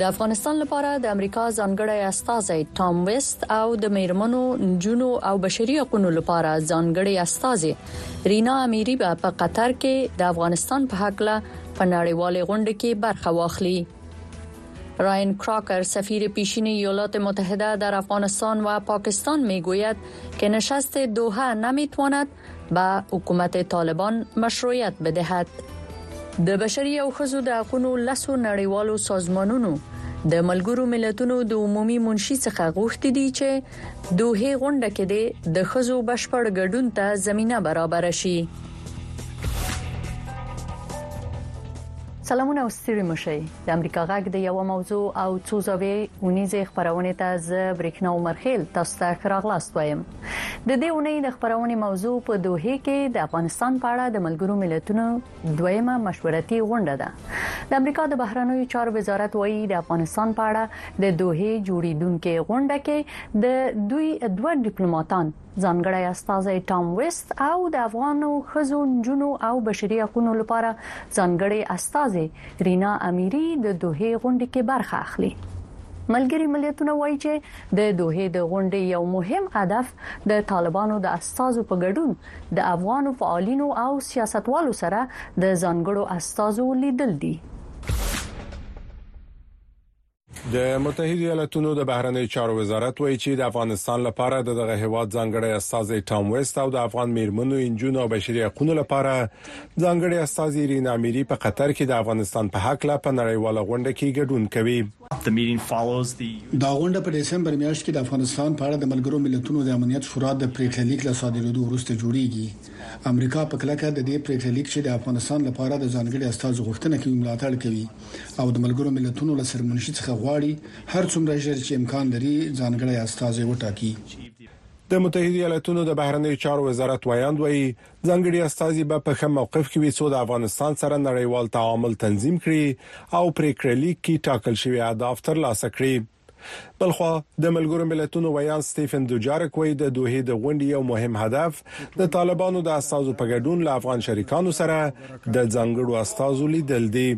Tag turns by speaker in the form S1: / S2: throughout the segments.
S1: د افغانستان لپاره د امریکا ځانګړی استازی ټام ویست او د میرمنو جنو او بشري حقوقو لپاره ځانګړی استازی رینا امیري به په قطر کې د افغانستان په حق له په نړیوالې غونډه کې برخه واخلي راین کراکر سفیر پیشین ایالات متحده در افغانستان و پاکستان میگوید که نشست دوحه نمیتواند به حکومت طالبان مشروعیت بدهد د بشري او خزو د حقوقو لسو نړیوالو سازمانونو د ملګرو ملتونو د عمومي منشي څخه غوښتي دي چې دوحې غونډه کې دې د خزو بشپړ ګډون ته زمينه برابر شي سلامونه او ستړي مشي د امریکا غږ د یو موضوع او څو زاویې اونیزه خبرونه ته ز برېښنا عمرخیل تاسو ته خراغلاست وایم د دې اونۍ د خبرونه موضوع په دوه کې د افغانستان په اړه د ملګرو ملتونو دویمه مشورتي غونډه ده د امریکا د بهرنیو چارو وزارت وایي د افغانستان په اړه د دوه جوړیدونکو غونډه کې د دوی دوه ډیپلوماټان ځانګړی استاد ټام وست او د افغانو خزو جنو او بشري حقوقو لپاره ځانګړی استاد رینا امیری د دوه غونډې کې برخه اخلي ملګری ملتونه وایي چې د دوه د غونډې یو مهم هدف د طالبانو د استادو په ګډون د افغان فعالینو او سیاستوالو سره د ځانګړو استادو لیدل دي
S2: د متحده ایالاتونو د بهرنیو چارو وزارت وایي چې د افغانستان لپاره د دغه هیواد ځانګړی استازی ټام ویست او د افغان میرمنو انجونو او بشري حقوقو لپاره ځانګړی استازی رینا میری په قطر کې د افغانستان په حق لا په نړیواله غونډه کې ګډون کوي
S3: دا غونډه په ډېسېمبر میاشت کې د افغانستان په اړه د ملګرو ملتونو د امنیت شورا د پرېکړه لیک له صادرېدو وروسته جوړېږي. امریکا په کلکه د دې پرېکړه لیک چې د افغانستان لپاره د ځانګړي استازي غوښتنه کوي، ملاتړ کوي او د ملګرو ملتونو له سرمنشي څخه غواړي هر څومره ژر چې امکان لري ځانګړی استازی وټاکي.
S2: د متحدو ایالتونو د بهرنیو چارو وزارت ویاند وايي، ځانګړي استازي به په ښه موقف کې وي څو د افغانستان سره نړیوال تعامل تنظیم کړي او پریکړه لیک کې ټاکل شوی اهداف ترلاسه کړي بلخوا د ملګرو ملتونو ویان سټیفن دوجارک وایي د دوه د غونډې یو مهم هدف د طالبانو د استازو په ګډون له افغان شریکانو سره د ځانګړو استازو لیدل دي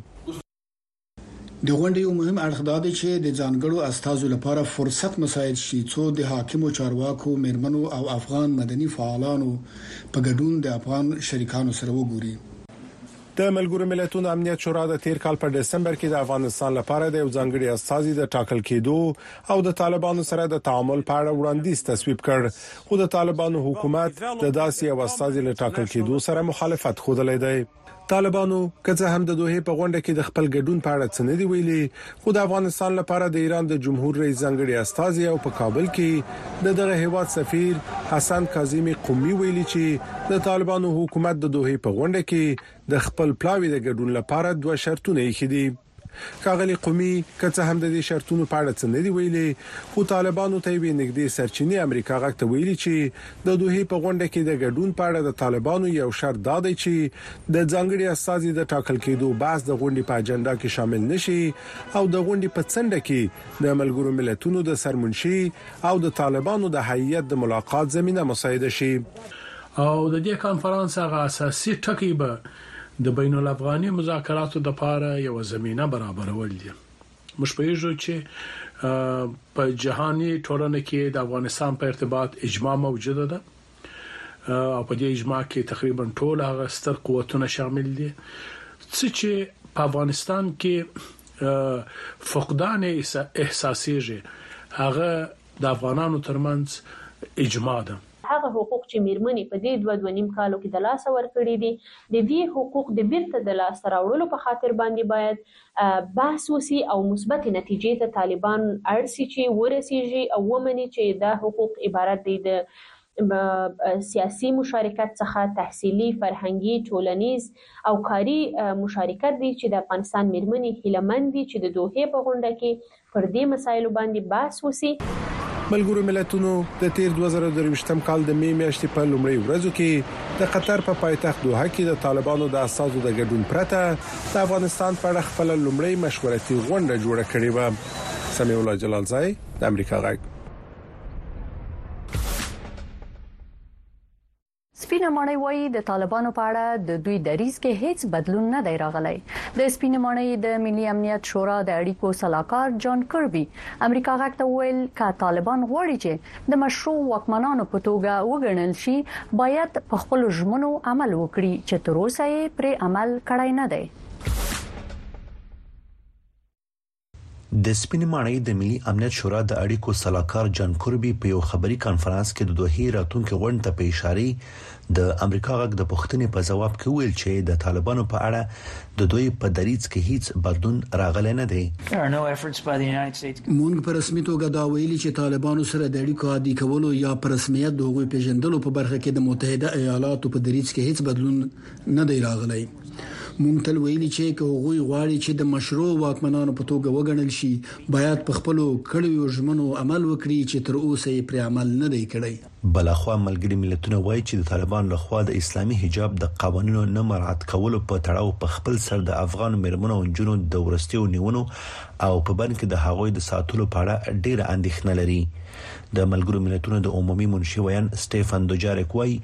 S3: د غونډې یو مهم اړخ دا دی چې د ځانګړو استازو لپاره فرصت مساعد شي څو د حاکمو چارواکو، میرمنو او افغان مدني فعالانو په ګډون د افغان شریکانو سره وګوري.
S2: د ملګرو ملتونو امنیت شورا د تیر کال په ډسمبر کې د افغانستان لپاره د یو ځانګړي استازي د ټاکل کیدو او د طالبانو سره د تعامل په اړه وړاندیز تصویب کړ، خو د طالبانو حکومت د داسې یو استازي له ټاکل کیدو سره مخالفت ښودلی دی. طالبانو که څه هم د دوحې په غونډه کې د خپل ګډون په اړه څه نه دي ویلي، خو د افغانستان لپاره د ایران د جمهور رئیس ځانګړي استازي او په کابل کې د دغه هیواد سفیر حسن کاظمي قمي ویلي چې د طالبانو حکومت د دوحې په غونډه کې د خپل پلاوي د ګډون لپاره دوه شرطونه ایښي دي. ښاغلي قمي که څه هم د دې شرطونو په اړه څه نه دي ویلي، خو طالبانو ته یوې نږدې سرچینې امریکا غږ ته ویلي چې د دوحې په غونډه کې د ګډون په اړه د طالبانو یو شرط دا دی چې د ځانګړي استازي د ټاکل کېدو بحث د غونډې په اجنډا کې شامل نه شي او د غونډې په څنډه کې د ملګرو ملتونو د سرمنشي او د طالبانو د هیئت د ملاقات زمینه مساعده شي.
S4: او د دې کانفرانس هغه اساسي ټکی به د بین الافغاني مذاکراتو لپاره یوه زمینه برابرول دي. موږ پوهیږو چې په جهاني ټولنه کې د افغانستان په ارتباط اجماع موجوده ده او په دې اجماع کې تقریبا ټول هغه ستر قوتونه شامل دي څه چې په افغانستان کې فقدان احساسیږي هغه د افغانانو تر منځ اجماع ده.
S5: هغه حقوق چې مېرمنې په دې دوه دوه نیم کالو کې د لاسه ورکړي دي، د دې حقوق د بېرته د لاسته راوړلو په خاطر باندې باید بحث وشي او مثبتې نتیجې ته طالبان اړ شي چې ورسېږي او ومني چې دا حقوق عبارت دی د سیاسي مشارکت څخه تحصیلي، فرهنګي، ټولنیز او کاري مشارکت دی چې د افغانستان میرمنې هیله مند دي چې د دوحې په غونډه کې پر دې مسایلو باندې بحث وشي.
S2: ملګرو ملتونو د تېر دوه زره او درویشتم کال د مې میاشتې په لومړیو ورځو کې د قطر په پایتخت دوحه کې د طالبانو د استازو د ګډون پرته د افغانستان په اړه خپله لومړۍ مشورتي غونډه جوړه کړې وه. سمیع الله جلالزی، د امریکا غږ.
S1: سپینه ماڼۍ وایي د طالبانو په اړه د دوی دریځ کې هیڅ بدلون نه دی راغلی د سپینه ماڼۍ د ملي امنیت شورا د اړیکو صلاحکار جان کربي امریکا غږ ته ویل ک طالبان غواړي چې د مشروع وکمنانو په توګه وګڼل شي باید په خپل ژمنو عمل وکړي چې تر اوسه یې پر عمل کړای نه دی
S6: د سپینې ماڼۍ د ملي امنیت شورا د اړیکو سلاکار جان کوربي په یو خبري کانفرنس کې د دوه راتونکو غونډ ته په اشاره د امریکا غږ د پښتنې په جواب کې ویل چې د طالبانو په اړه د دوی په دریځ کې هیڅ بدلون راغلی نه دی
S3: مونږ په رسمي توګه دا ویلي چې طالبانو سره د اړیکو عادي کولو یا په رسمیت د هغوی پیژندلو په برخه کې د متحده ایالاتو په دریځ کې هیڅ بدلون نه دی راغلی. موږ تل ویلي چې که هغوی غواړي چې د مشروع واکمنانو په توګه وګڼل شي، باید په خپلو کړیو ژمنو عمل وکړي چې تر اوسه یې پرې عمل نه دی کړی.
S6: بلخوا ملګري ملتونه وايي چې د طالبانو له خوا د اسلامي حجاب د قوانینو نه مراعت کولو په تړاو په خپل سر د افغان مېرمنو او نجونو د وروستیو نیونو او په بند کې د هغوی د ساتلو په اړه ډېره اندېښنه لري. د ملګرو ملتونو د عمومي منشي ویاند سټیفن دوجارک وايي،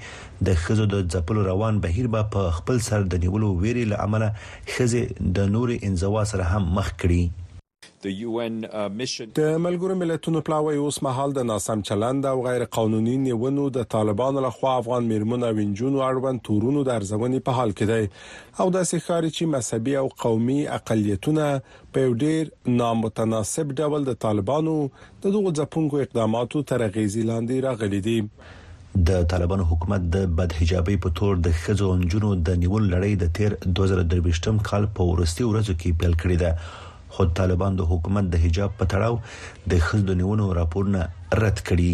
S6: د ښځو د ځپلو روان بهیر به په خپل سر د نیولو وېرې له امله ښځې د نورې انزوا سره هم مخ کړي.
S2: د ملګرو ملتونو پلاوی اوس مهال د ناسم چلند او غیر قانوني نیونو، د طالبانو له خوا افغان میرمنو او نجونو اړوند تورونو د ارزونې په حال کې دی او داسې ښکاري چې مذهبي او قومي اقلیتونه په یو ډیر نامتناسب ډول د طالبانو د دغو ځپونکو اقداماتو تر اغیزې لاندې راغلي دي.
S6: د طالبانو حکومت د بد حجابۍ په تور د ښځو او نجونو د نیولو لړۍ د تیر دوه زره درویشتم کال په وروستیو ورځو کې پیل کړې ده، خو د طالبانو د حکومت د حجاب په تړاو د ښځو د نیونو راپورونه رد کړي.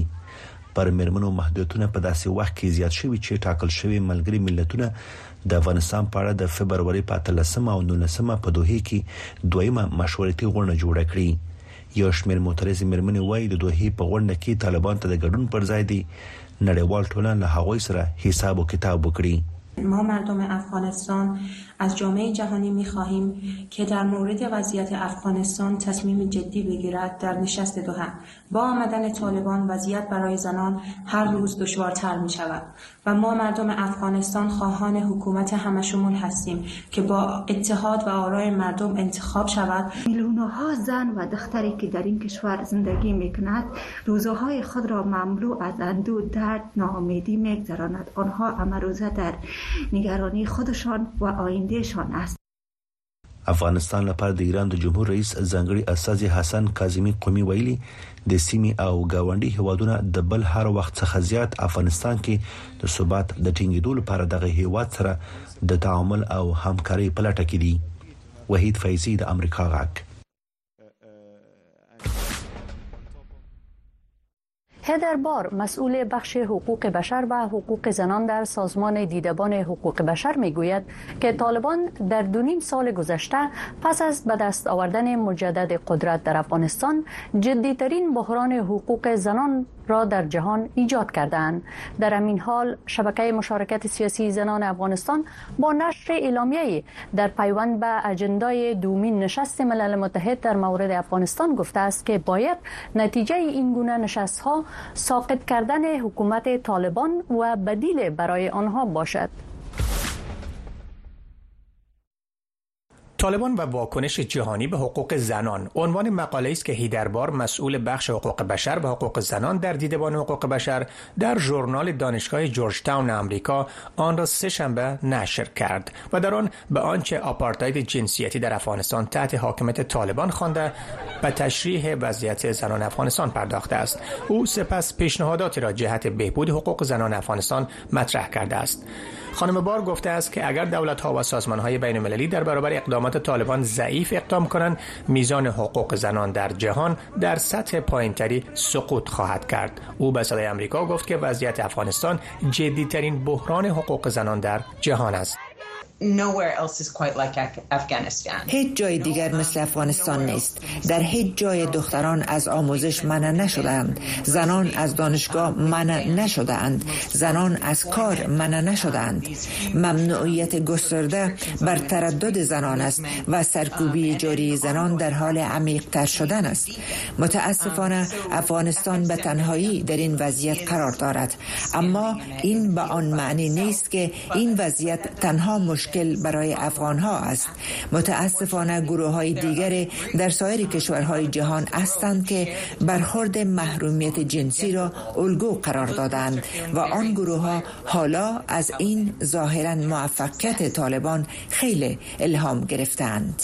S6: پر میرمنو محدودیتونه په داسې وخت کې زیات شوي چې ټاکل شوې ملګري ملتونه د افغانستان په اړه د فبروري په اتلسمه او نولسمه په دوحې کې دویمه مشورتي غونډه جوړه کړي. یو شمېر معترضې مېرمنې وایي د دوحې په غونډه کې طالبان ته د ګډون پر ځای دې نړیوال ټولنه له هغوی سره حساب و کتاب وکړي.
S7: ما مردم افغانستان از جامعه جهانی میخواهیم که در مورد وضعیت افغانستان تصمیم جدی بگیرد در نشست دوحه با آمدن طالبان وضعیت برای زنان هر روز دشوارتر می شود و ما مردم افغانستان خواهان حکومت همشمول هستیم که با اتحاد و آرای مردم انتخاب شود
S8: میلیون ها زن و دختری که در این کشور زندگی می کند روزهای خود را مملو از اندو درد ناامیدی می گذراند آنها امروزه در نگرانی خودشان و آیندهشان است
S6: افغانستان لپاره د ایران د جمهور رئیس ځانګړي استازي حسن کاظمي قومي ویلي د سیمې او گاونډي هیوادونه د بل هر وخت څخه زیات افغانستان کې د ثبات د ټینګېدو لپاره دغه هیواد سره د تعامل او همکارۍ په لټه کې دي وحید فیضي د امریکا غاک
S1: هدر بار مسئول بخش حقوق بشر و حقوق زنان در سازمان دیدبان حقوق بشر می گوید که طالبان در دو نیم سال گذشته پس از به دست آوردن مجدد قدرت در افغانستان جدی ترین بحران حقوق زنان را در جهان ایجاد کردند در همین حال شبکه مشارکت سیاسی زنان افغانستان با نشر اعلامیهی در پیوند به اجندای دومین نشست ملل متحد در مورد افغانستان گفته است که باید نتیجه اینگونه نشستها ساقط کردن حکومت طالبان و بدیل برای آنها باشد.
S9: طالبان و واکنش جهانی به حقوق زنان عنوان مقاله است که هیدربار مسئول بخش حقوق بشر و حقوق زنان در دیدبان حقوق بشر در ژورنال دانشگاه جورج تاون آمریکا آن را سه شنبه نشر کرد و در آن به آنچه آپارتاید جنسیتی در افغانستان تحت حاکمیت طالبان خوانده و تشریح وضعیت زنان افغانستان پرداخته است او سپس پیشنهاداتی را جهت بهبود حقوق زنان افغانستان مطرح کرده است خانم بار گفته است که اگر دولت ها و سازمان های بین در برابر اقدامات طالبان ضعیف اقدام کنند میزان حقوق زنان در جهان در سطح پایینتری سقوط خواهد کرد او به صدای آمریکا گفت که وضعیت افغانستان جدیترین بحران حقوق زنان در جهان است
S10: هیچ جای دیگر مثل افغانستان نیست در هیچ جای دختران از آموزش منع نشدند زنان از دانشگاه منع نشدند زنان از کار منع نشدند ممنوعیت گسترده بر تردد زنان است و سرکوبی جاری زنان در حال عمیقتر شدن است متاسفانه افغانستان به تنهایی در این وضعیت قرار دارد اما این به آن معنی نیست که این وضعیت تنها مش مشکل برای افغان ها است متاسفانه گروه های دیگر در سایر کشورهای جهان هستند که برخورد محرومیت جنسی را الگو قرار دادند و آن گروه ها حالا از این ظاهرا موفقیت طالبان خیلی الهام گرفتند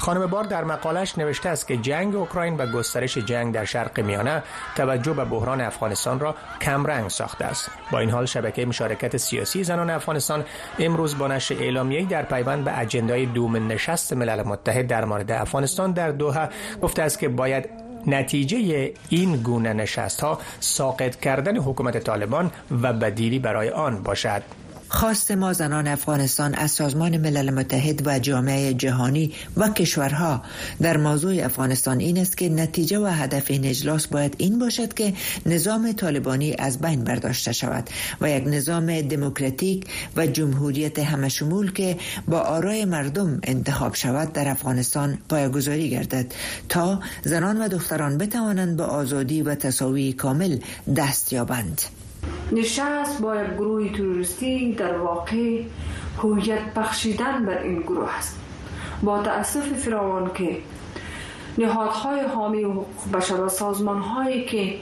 S9: خانم بار در مقالش نوشته است که جنگ اوکراین و گسترش جنگ در شرق میانه توجه به بحران افغانستان را کمرنگ ساخته است با این حال شبکه مشارکت سیاسی زنان افغانستان امروز با نشر اعلامیه‌ای در پیوند به اجندای دوم نشست ملل متحد در مورد افغانستان در دوحه گفته است که باید نتیجه این گونه نشست ها ساقط کردن حکومت طالبان و بدیلی برای آن باشد
S10: خواست ما زنان افغانستان از سازمان ملل متحد و جامعه جهانی و کشورها در موضوع افغانستان این است که نتیجه و هدف این اجلاس باید این باشد که نظام طالبانی از بین برداشته شود و یک نظام دموکراتیک و جمهوریت همشمول که با آرای مردم انتخاب شود در افغانستان پایگذاری گردد تا زنان و دختران بتوانند به آزادی و تصاوی کامل دست یابند.
S11: نشست با یک گروه تروریستی در واقع هویت بخشیدن بر این گروه است با تاسف فراوان که نهادهای حامی حقوق بشر و سازمانهایی که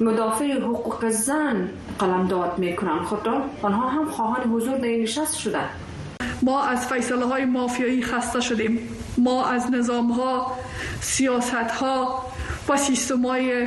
S11: مدافع حقوق زن قلمداد میکنند خود خب آنها هم خواهان حضور در این نشست شدند
S12: ما از فیصله های مافیایی خسته شدیم ما از نظام ها سیاست ها و سیستم های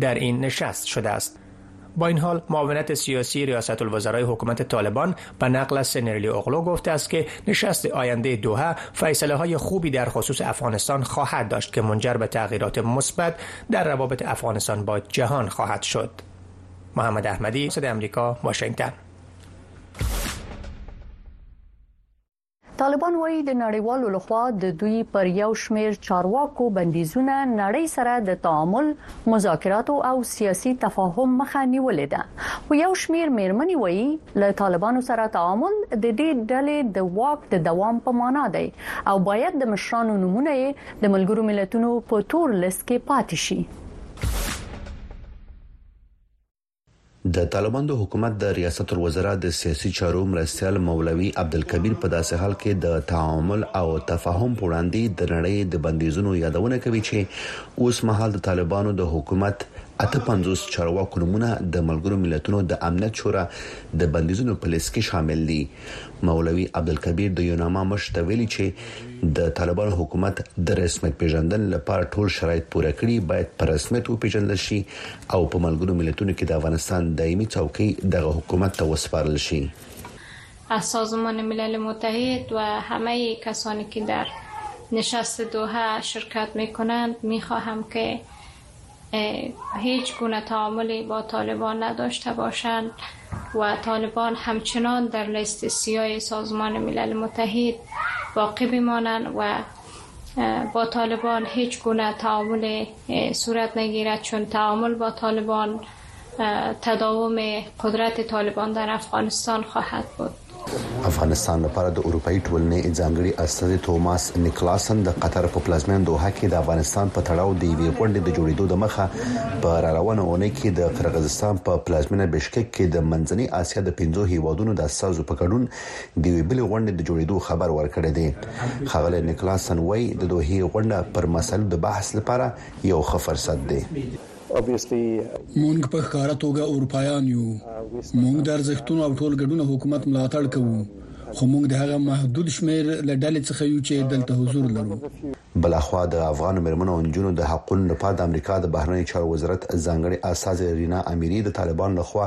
S9: در این نشست شده است با این حال معاونت سیاسی ریاست الوزرای حکومت طالبان به نقل سنرلی اوغلو گفته است که نشست آینده دوحه فیصله های خوبی در خصوص افغانستان خواهد داشت که منجر به تغییرات مثبت در روابط افغانستان با جهان خواهد شد محمد احمدی صدای آمریکا واشنگتن
S1: طالبان وایي د نړیوالو لخوا د دوی پر یو شمیر چارواکو بندیزونه نړۍ سره د تعامل، مذاکراتو او سیاسي تفاهم مخه نیولې ده. خو یو شمیر میرمنې وایي له طالبانو سره تعامل د دې ډلې د واک د دوام په مانا دی او باید د مشرانو نومونه یې د ملګرو ملتونو په تور لیست کې پاتې شي.
S6: د طالباندو حکومت د ریاست الوزرا د سیاسي چارو مرستیال مولوي عبدالکبیر په داسې حال کې د تعامل او تفاهم په وړاندې د نړۍ د بندیزونو یادونه کوي چې اوس مهال د طالبانو د حکومت اته پنځوس چارواکو نومونه د ملګرو ملتونو د امنیت شورا د بندیزونو په لیست کې شامل دي مولوي عبدالکبیر د یوناما مشر ته ویلي چې د طالبانو حکومت د رسمیت پیژندنې لپاره ټول شرایط پوره کړي باید په رسمیت وپیژندل شي او په ملګرو ملتونو کې د افغانستان دایمي څوکۍ دغه حکومت ته وسپارل شي
S13: از سازمان ملل متحد و همه کسانی که در نشست دوحه شرکت می کنند می خواهم که هیچ گونه تعاملی با طالبان نداشته باشند و طالبان همچنان در لیست سیاه سازمان ملل متحد باقی بمانند و با طالبان هیچ گونه تعامل صورت نگیرد چون تعامل با طالبان تداوم قدرت طالبان در افغانستان خواهد بود.
S6: افغانستان لپاره د اروپايي ټولنې ځانګړي استازي توماس نیکلاسن د قطر په پلازمېنه دوحه کې د افغانستان په تړاو د یوې غونډې د جوړېدو د مخه په راروانه اونۍ کې د قرغزستان په پلازمېنه بشکک کې د منځنۍ اسیا د پنځو هیوادونو د استازو په ګډون د یوې بلې غونډې د جوړېدو خبر ورکړی دی خغلی نیکلاسن وایي د دوحې غونډه پر مسایلو د بحث لپاره یو ښه فرصت دی
S3: مونږ په ښکاره توګه اروپایان یو، مونږ د ارزښتونو او ټول ګډونه حکومت ملاتړ کوو، خو مونږ د هغه محدود شمیر له ډلې څخه یو چې دلته حضور لرو.
S6: بلاخوا د افغان میرمنو او نجونو د حقونو لپاره د امریکا د بهرنیو چارو وزارت ځانګړې استازې رینا امیري د طالبانو له خوا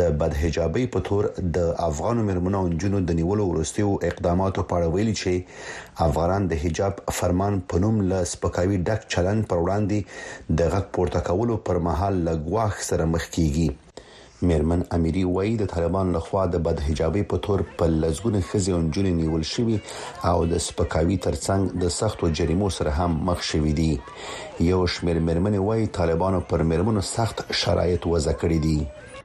S6: د بدحجابۍ په تور د افغانو میرمنو او نجونو د نیولو وروستیو اقداماتو په اړه ویلي چې افغانان د حجاب فرمان په نوم له سپکاوي ډک چلند پر وړاندې د غږ پورته کولو پر مهال له ګواښ سره مخ کېږي. مېرمن امیري وايي، د طالبانو له خوا د بدحجابۍ په تور په لسګونه ښځې او نجونې نیول شوي او د سپکاوي تر څنګ د سختو جریمو سره هم مخ شوي دي. یو شمېر مېرمنې وايي، طالبانو پر مېرمنو سخت شرایط وضع کړي دي.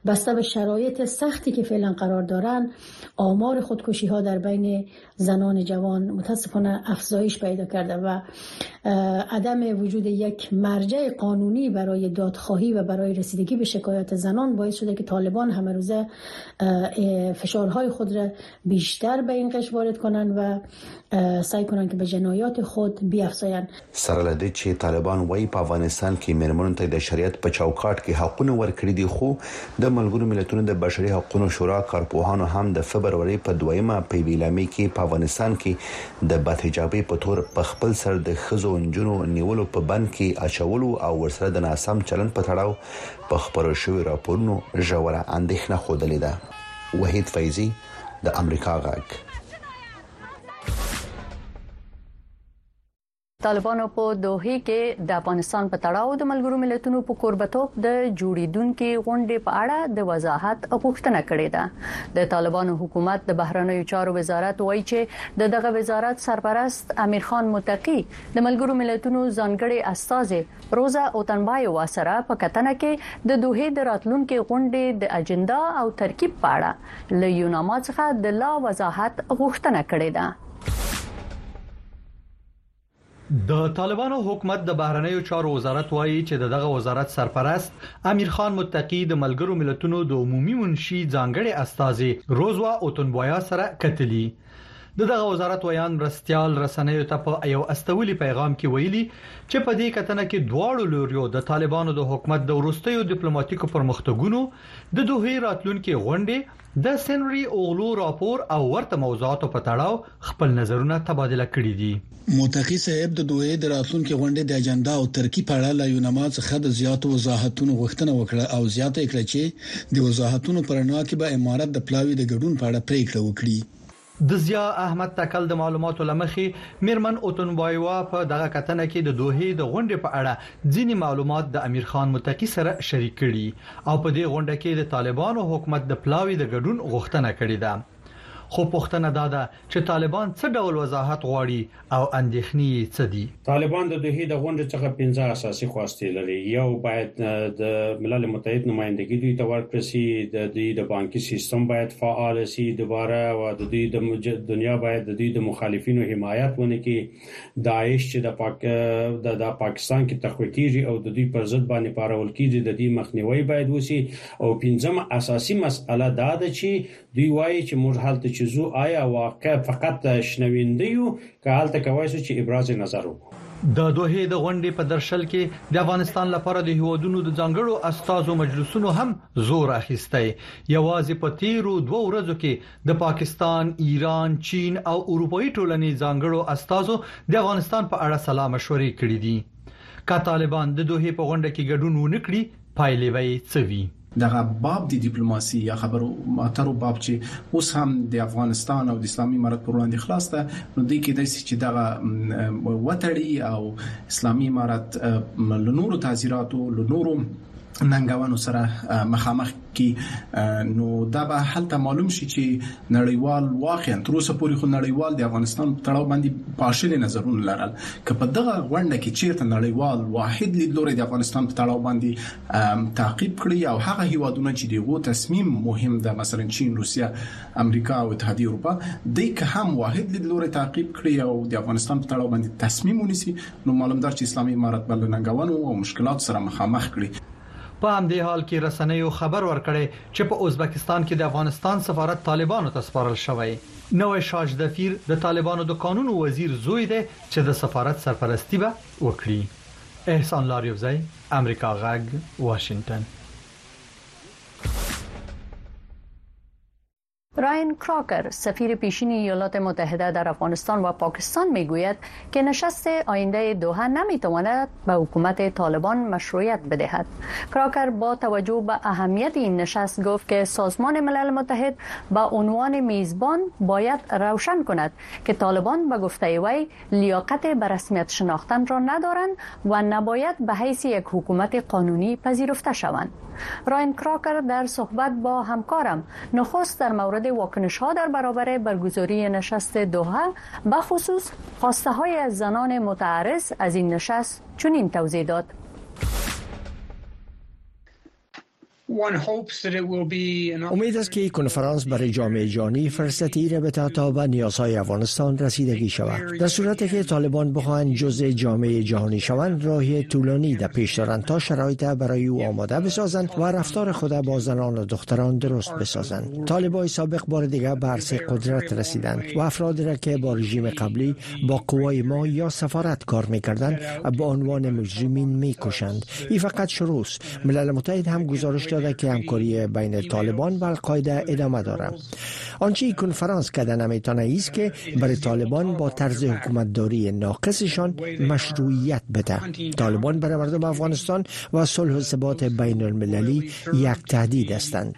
S14: بسته به شرایط سختی که فعلا قرار دارند، آمار خودکشیها در بین زنان جوان متاسفانه افزایش پیدا کرده و عدم وجود یک مرجع قانونی برای دادخواهی و برای رسیدگی به شکایات زنان باعث شده که طالبان همه روزه فشارهای خود را بیشتر به این قش وارد کنند و سعی کنن که به جنایات خود بیافزاین
S6: سره له دې چې طالبان وايي په افغانستان کې مېرمنو ته یې د شریعت په چوکاټ کې حقونه ورکړي دي خو د ملګرو ملتونو د بشري حقونو شورا کارپوهانو هم د فبرورۍ په دویمه په یوې اعلامیې کې په افغانستان کې د بدحجابۍ په تور په خپل سر د ښځو او نجونو نیولو په بند کې اچولو او ورسره د ناسم چلند په تړاو په خپرو شویو راپورونو ژوره اندېښنه ښودلې ده. وحید فیضي، د امریکا غږ.
S1: طالبانو په دوحې کې د افغانستان په تړاو د ملګرو ملتونو په کوربتوب د جوړیدونکو غونډې په اړه د وضاحت غوښتنه کړې ده د طالبانو حکومت د بهرنیو چارو وزارت وایي چې د دغه وزارت سرپرست امیر خان متقی د ملګرو ملتونو ځانګړي استاذ روزا اوتنبای واسره په کتنه کې د دوحې د راتلونکو غونډې د اجندا او ترکیب په اړه له یوناما څخه د لا وضاحت غوښتنه کړې ده
S15: د طالبانو حکومت د بهرنیو چارو وزارت وایي چې دغه وزارت سرپرست امیر خان متقی د ملګرو ملتونو د عمومي منشي ځانګړي استاذ روزوا اوتنبویا سره کتلی دغه وزارت ویان مرستيال رسنیو ته په یو استولي پیغام کې ویلي چې په دې کتنه کې دواړو لوريو د طالبانو د حکومت د ورستیو ډیپلوماټیکو پرمختګونو د دوه راتلونکو غونډې د سنري اوغلو راپور او ورته موضوعاتو په تړاو خپل نظرونه تبادله کړي دي.
S3: متقي صاحب د دوحې د راتلونکې غونډې د اجندا او ترکیب په اړه له یوناما څخه د زیاتو وضاحتونو غوښتنه وکړه او زیاته یې کړه چې د وضاحتونو په رڼا کې به امارت د پلاوي د ګډون په اړه پرېکړه وکړي.
S15: د ضیا احمد تکل د معلوماتو له مخې، مېرمن اوتونبایوا په دغه کتنه کې د دوحې د غونډې په اړه ځینې معلومات د امیر خان متقي سره شریک کړي او په دې غونډه کې د طالبانو حکومت د پلاوي د ګډون غوښتنه کړې ده. خو پوښتنه دا ده چې طالبان څه ډول وضاحت غواړي او اندېښنې یې څه دي؟
S16: طالبان د دوحې د غونډې څخه پنځه اساسي خواستې لري، یو باید د ملل متحد نمایندګي دوی ته ورکړل شي، د دوی د بانکي سیستم باید فعال شي دوباره او د دوی د دنیا باید د دوی د مخالفینو حمایت ونه کړي، داعش چې د پاک د دا پاکستان کې تقویه کیږي او د دوی پر ضد باندې پارول کیږي د دې مخنیوی باید وشي او پنځمه اساسي مسئله دا ده چې دوی وايي چې موږ هلته چې ځو آیا واقع فقط شنوینده یو که هلته کوای شو چې ابراز نظر وکړو.
S15: د دوحې د غونډې په درشل کې د افغانستان لپاره د هیوادونو د ځانګړو استازو مجلسونو هم زور اخیستی یوازې په تیرو دوه ورځو کې د پاکستان، ایران، چین او اروپאי ټولنې ځانګړو استازو د افغانستان په اړه سلا مشورې کړې دي. که طالبان د دوحې په غونډه کې ګډون ونه کړي، پایلې به یې څه وي؟
S17: دغه باب د ډیپلوماسي یا خبرو اترو باب چې اوس هم د افغانستان او د اسلامي امارت پر وړاندې خلاص ده نو د کې د چې دغه وتړي او اسلامي امارت له نورو تعزیراتو له نورو ننګونو سره مخامخ کی نو دا به هلته معلوم شي چې نړیوال واقعا تر اوسه پورې خو نړیوال د افغانستان په تړاو باندې پاشلي نظرونه لرل که په دغه غونډه کې چیرته نړیوال واحد لیدلوري د افغانستان په تړاو باندې تعقیب کړي او هغه هیوادونه چې دغه تصمیم مهم ده مثلا چین روسیا امریکا او اتحادیه اروپا د که هم واحد لیدلوري تعقیب کړي او د افغانستان په تړاو باندې تصمیم ونیسي نو معلومدار چې اسلامي امارت بل ننګونو او مشکلات سره مخامخ کړي
S15: په همدې حال کې رسنیو خبر ورکړی چې په ازبکستان کې د افغانستان سفارت طالبانو ته سپارل شوی. نوی شاژ دفیر د طالبانو د کانونو وزیر زوی دی چې د سفارت سرپرستي به وکړي. احسان لاریوزی، امریکا غږ، واشنګټن.
S1: رایان کراکر، سفیر پیشین ایالات متحده در افغانستان و پاکستان میگوید که نشست آینده دوحه نمیتواند به حکومت طالبان مشروعیت بدهد. کراکر با توجه به اهمیت این نشست گفت که سازمان ملل متحد به عنوان میزبان باید روشن کند که طالبان به گفته وی لیاقت به رسمیت شناختن را ندارند و نباید به حیث یک حکومت قانونی پذیرفته شوند راین کراکر در صحبت با همکارم نخست در مورد واکنش ها در برابر برگزاری نشست دوحه به خصوص خواسته های از زنان متعرض از این نشست چنین توضیح داد
S18: امید است که این کنفرانس برای جامعه جهانی فرصتی را به تا به نیازهای افغانستان رسیدگی شود در صورت که طالبان بخواهند جزء جامعه جهانی شوند راهی طولانی در پیش دارند تا شرایط برای او آماده بسازند و رفتار خود با زنان و دختران درست بسازند طالبان سابق بار دیگر به عرصه قدرت رسیدند و افرادی را که با رژیم قبلی با قوای ما یا سفارت کار میکردند به عنوان مجرمین میکشند این فقط شروع ملل متحد هم گزارش داد که همکاری بین طالبان و القاعده ادامه داره آنچه این کنفرانس کرده نمیتانه است که برای طالبان با طرز حکومتداری ناقصشان مشروعیت بده طالبان برای مردم افغانستان و صلح و ثبات بین المللی یک تهدید هستند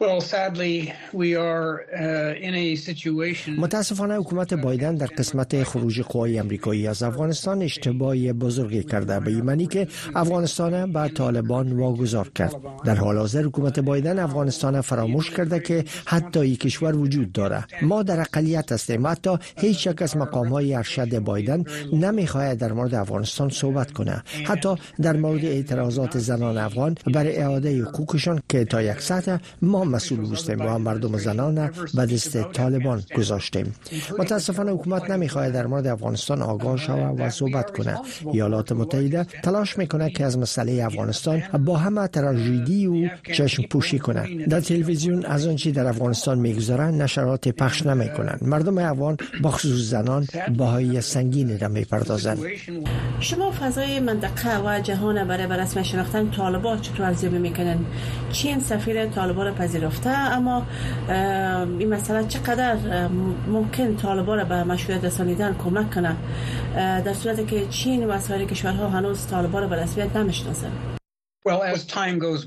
S7: Uh,
S18: متاسفانه حکومت بایدن در قسمت خروج قوای امریکایی از افغانستان اشتباهی بزرگی کرده به ایمنی که افغانستان به طالبان واگذار کرد در حال حاضر حکومت بایدن افغانستان فراموش کرده که حتی این کشور وجود داره ما در اقلیت هستیم حتی هیچ یک از مقام های ارشد بایدن نمیخواهد در مورد افغانستان صحبت کنه حتی در مورد اعتراضات زنان افغان برای اعاده حقوقشان که تا یک ما تمام مسئول بودیم و مردم زنان و دست طالبان گذاشتیم متاسفانه حکومت نمیخواهد در مورد افغانستان آگاه شود و صحبت کنه ایالات متحده تلاش میکنه که از مسئله افغانستان با همه تراژدی او چشم پوشی کند. در تلویزیون از آنچه در افغانستان میگذرند نشرات پخش نمیکنند مردم افغان با زنان باهای سنگین را میپردازند
S7: شما فضای منطقه و جهان برای شناختن طالبان چطور ارزیابی میکنند چین سفیر طالبان را پذیرفته اما این مسئله چقدر ممکن طالبا را به مشروعیت رسانیدن کمک کنه در صورت که چین و سایر کشورها هنوز طالبا را به رسمیت نمیشناسند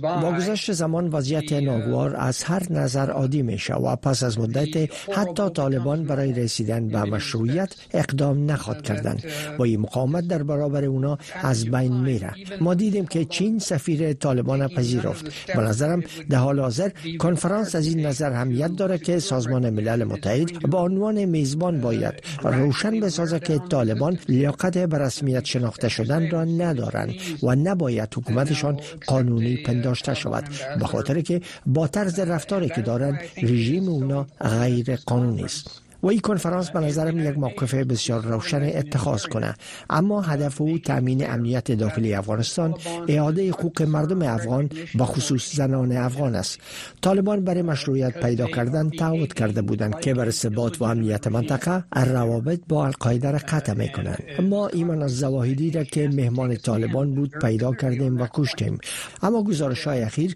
S18: با گذشت زمان وضعیت uh, ناگوار از هر نظر عادی شود و پس از مدت حتی طالبان برای رسیدن به مشروعیت اقدام نخواد کردن و uh, این مقاومت در برابر اونا از بین میره ما دیدیم که چین سفیر طالبان پذیرفت به نظرم در حال حاضر کنفرانس از این نظر همیت داره که سازمان ملل متحد با عنوان میزبان uh, باید روشن بسازه که طالبان لیاقت به رسمیت شناخته شدن را ندارند و نباید حکومتشان قانونی پنداشته شود به خاطر که با طرز رفتاری که دارند رژیم اونا غیر قانونی است و این کنفرانس به نظرم یک موقف بسیار روشن اتخاذ کنه اما هدف او تامین امنیت داخلی افغانستان اعاده حقوق مردم افغان با خصوص زنان افغان است طالبان برای مشروعیت پیدا کردن تعهد کرده بودند که بر ثبات و امنیت منطقه روابط با القاعده را قطع می کنند ما ایمان از زواهدی را که مهمان طالبان بود پیدا کردیم و کشتیم اما گزارش های اخیر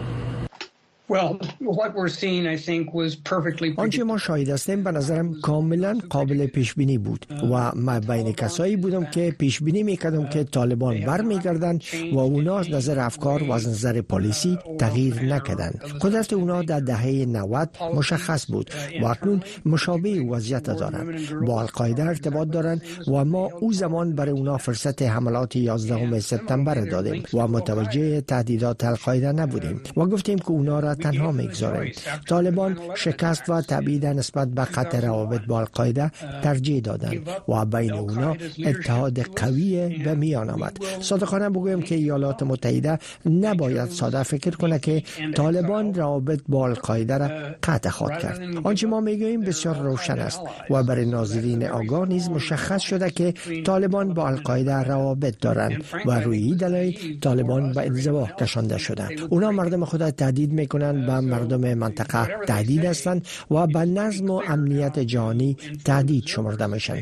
S18: آنچه ما شاهد هستیم به نظرم کاملا قابل پیش بینی بود و ما بین کسایی بودم که پیش بینی میکردم که طالبان برمیگردند و اونا از نظر افکار و از نظر پالیسی تغییر نکردند قدرت اونا در دهه 90 مشخص بود uh, و اکنون مشابه وضعیت دارند با القاعده ارتباط دارند و ما او زمان برای اونا فرصت حملات 11 سپتامبر دادیم و متوجه تهدیدات القاعده نبودیم و گفتیم که اونا را تنها میگذارند طالبان شکست و تبعید نسبت به قطع روابط با القاعده ترجیح دادند و بین اونا اتحاد قوی به میان آمد صادقانه بگویم که ایالات متحده نباید ساده فکر کنه که طالبان روابط با القاعده را قطع خواهد کرد آنچه ما میگوییم بسیار روشن است و برای ناظرین آگاه نیز مشخص شده که طالبان با القاعده روابط دارند و روی دلایل طالبان به انزوا کشانده شدند اونا مردم خود تهدید میکنند هستند و مردم منطقه تهدید هستند و به نظم و امنیت جهانی تهدید شمرده میشن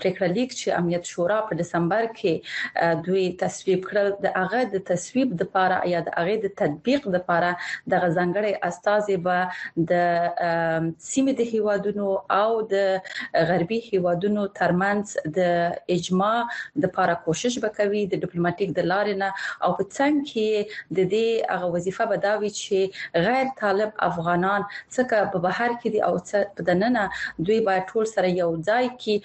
S19: پریکړه لیک چې امنیت شورا په دسمبر کې دوی تصویب کړل د هغه د تصویب د لپاره یا د هغه د تطبیق د لپاره د غزنګړې استاذې به د سیمې د هیوادونو او د غربي هیوادونو ترمنځ د اجماع د لپاره کوشش وکوي د ډیپلوماټیک د لارې نه او په څنګ کې د دې هغه وظیفه بداوي چې غیر طالب افغانان څه که په بهر کې دي او څه په دننه دوی باید ټول سره یو ځای کی.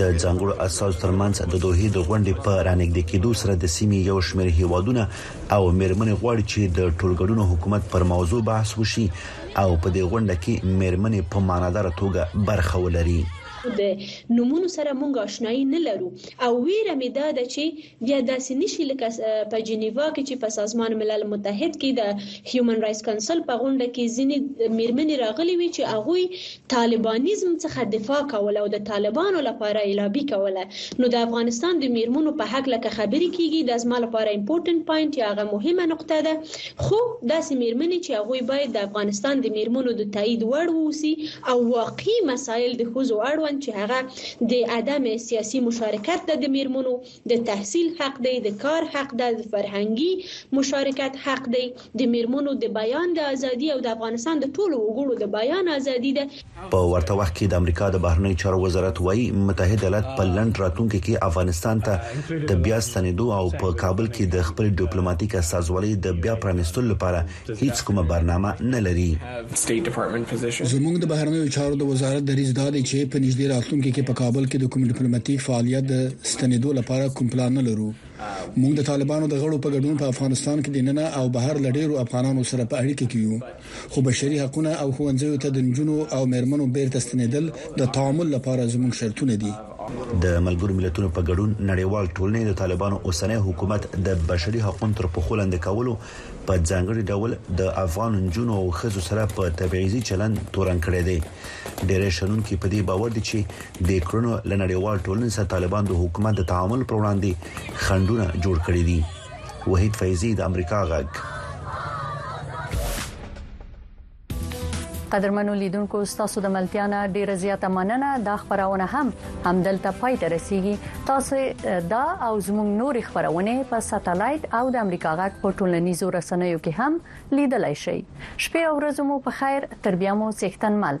S6: د ځانګړو استازو ترمنځ د دوحې د غونډې په رانږدې کېدو سره د سیمې یو شمېر هیوادونه او میرمنې غواړي چې د ټولګډونو حکومت پر موضوع بحث وشي او په دې غونډه کې میرمنې په معناداره توګه برخه ولري.
S5: د نومونو سره مونږ آشنايي نه لرو او ویره مې دا ده چې بیا داسې نه شي لکه په جنیوا کې چې په سازمان ملل متحد کې د هیومن رایټس کونسل په غونډه کې ځینې میرمنې راغلي وي چې هغوی طالبانیزم څخه دفاع کوله او د طالبانو لپاره یې لابي کوله نو د افغانستان د میرمنو په حق لکه خبرې کیږي دا زما لپاره امپورټنت پوینټ یا هغه مهمه نقطه ده خو داسې میرمنې چې هغوی باید د افغانستان د میرمنو د تایید وړ ووسی او واقعي مسایل د ښځو اړوند چې هغه د عدم سیاسي مشارکت ده د میرمنو د تحصیل حق دی د کار حق ده د فرهنګي مشارکت حق دی د میرمنو د بیان د ازادي او د افغانستان د ټولو وګړو د بیان ازادي ده.
S6: په ورته وخت کې د امریکا د بهرنیو چارو وزارت وايي، متحد ایالات په لنډ راتلونکي کې افغانستان ته د بیا ستنېدو او په کابل کې د خپلې ډیپلوماتیک استازولۍ د بیا پرانیستلو لپاره هیڅ کومه برنامه نه لري.
S3: زموږ د بهرنیو چارو د وزارت دریځ دا دی چې په نږدې راتلونکي کې په کابل کې د کوم ډیپلوماټیک فعالیت د ستنیدو لپاره کوم پلان نه لرو. موږ د طالبانو د غړو په ګډون په افغانستان کې دننه او بهر له ډیرو افغانانو سره په اړیکه کې یو، خو بشري حقونه او ښوونځیو ته د نجونو او میرمنو بیرته ستنیدل د تعامل لپاره زموږ شرطونه دي.
S6: د ملګرو ملتونو په ګډون نړیوال ټولنې د طالبانو اوسنی حکومت د بشري حقونو تر پښو لاندې کولو په ځانګړي ډول د افغان نجونو او ښځو سره په تبعیضي چلند تورن کړی دی ډېری شنونکي په دې باور دي چې د کړنو له نړیوال ټولنې سره طالبان د حکومت د تعامل پر وړاندې خندونه جوړ کړي دي وحید فیضی د امریکا غږ
S1: قدرمنو لیدونکو ستاسو د ملتیا نه ډیره زیاته مننه دا خبرونه هم همدلته پای ته رسیدي تاسو دا او زموږ نور خبرونه په ساتلایت او د امریکا غټ په ټولنیزو رسنیو کې هم لیدلای شئ شپه او ورځ مو په خیر تر بیا مو څښتن مل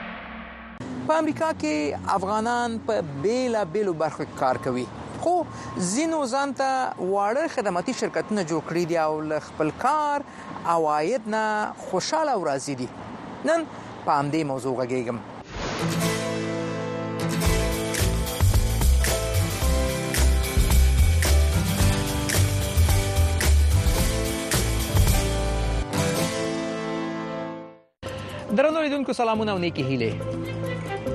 S1: په
S20: امریکا کې افغانان په بیلا بیلو برخو کې کار کوي خو زینو ځانته واړه خدماتي شرکتونه جوړ کړی دي او له خپل کار او عاید نه خوشاله او راضي دي نن په همدې موضوع غږیږم درنو لیدونکو سلامونه او نیکی هیله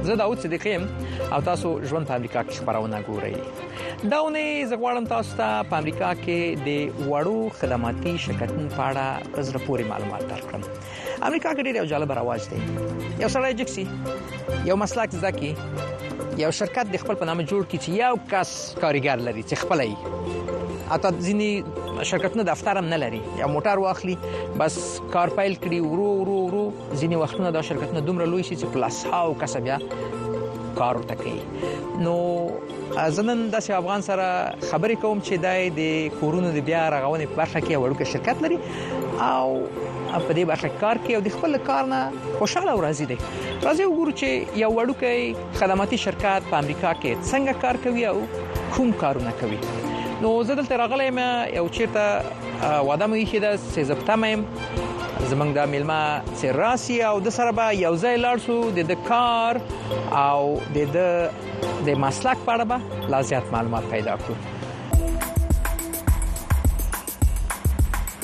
S20: زه داوود صدیق یم او تاسو ژوند په امریکا کې خبرونه ګورئ دا ونه زه غواړم تاسو ته په امریکا کې د وړو خدماتي شرکتونو په اړه زړه پورې معلومات درکړم امریکا کې ډېر یو جالب رواج دی یو سړی جکسي یو مسلک ځکه یو شرکت د خپل په نامه جوړ کړي چې یو کس کارګر لري چې خپل یې اته ځینی شرکتونه دفتر هم نه لري یا موټر واخلي بس کار پیل کړي ورو ورو ورو ځینې وختونه دا شرکتونه دومره لوی شي چې پلاس هاو کس بیا کار ورته کوي نو ځنن د افغان سره خبرې کوم چې دای د کورونو د بیا رغونې په برخه کې وړوکی شرکت لري او په دې برخه کار کوي او د خپل کار نه خوشاله او راضي دي راځي وګورو چې یو وړوکی خدماتي شرکت په امریکا کې څنګه کار کوي او کوم کارونه کوي نو زه دلته راغلی یم یو چیرته واده مې خېده چې زپته مې زمنګ د ملما چې راسي او د سره به یو ځای لاړ شو د کار او د د مسلک په اړه به لا زیات معلومات پیدا کړو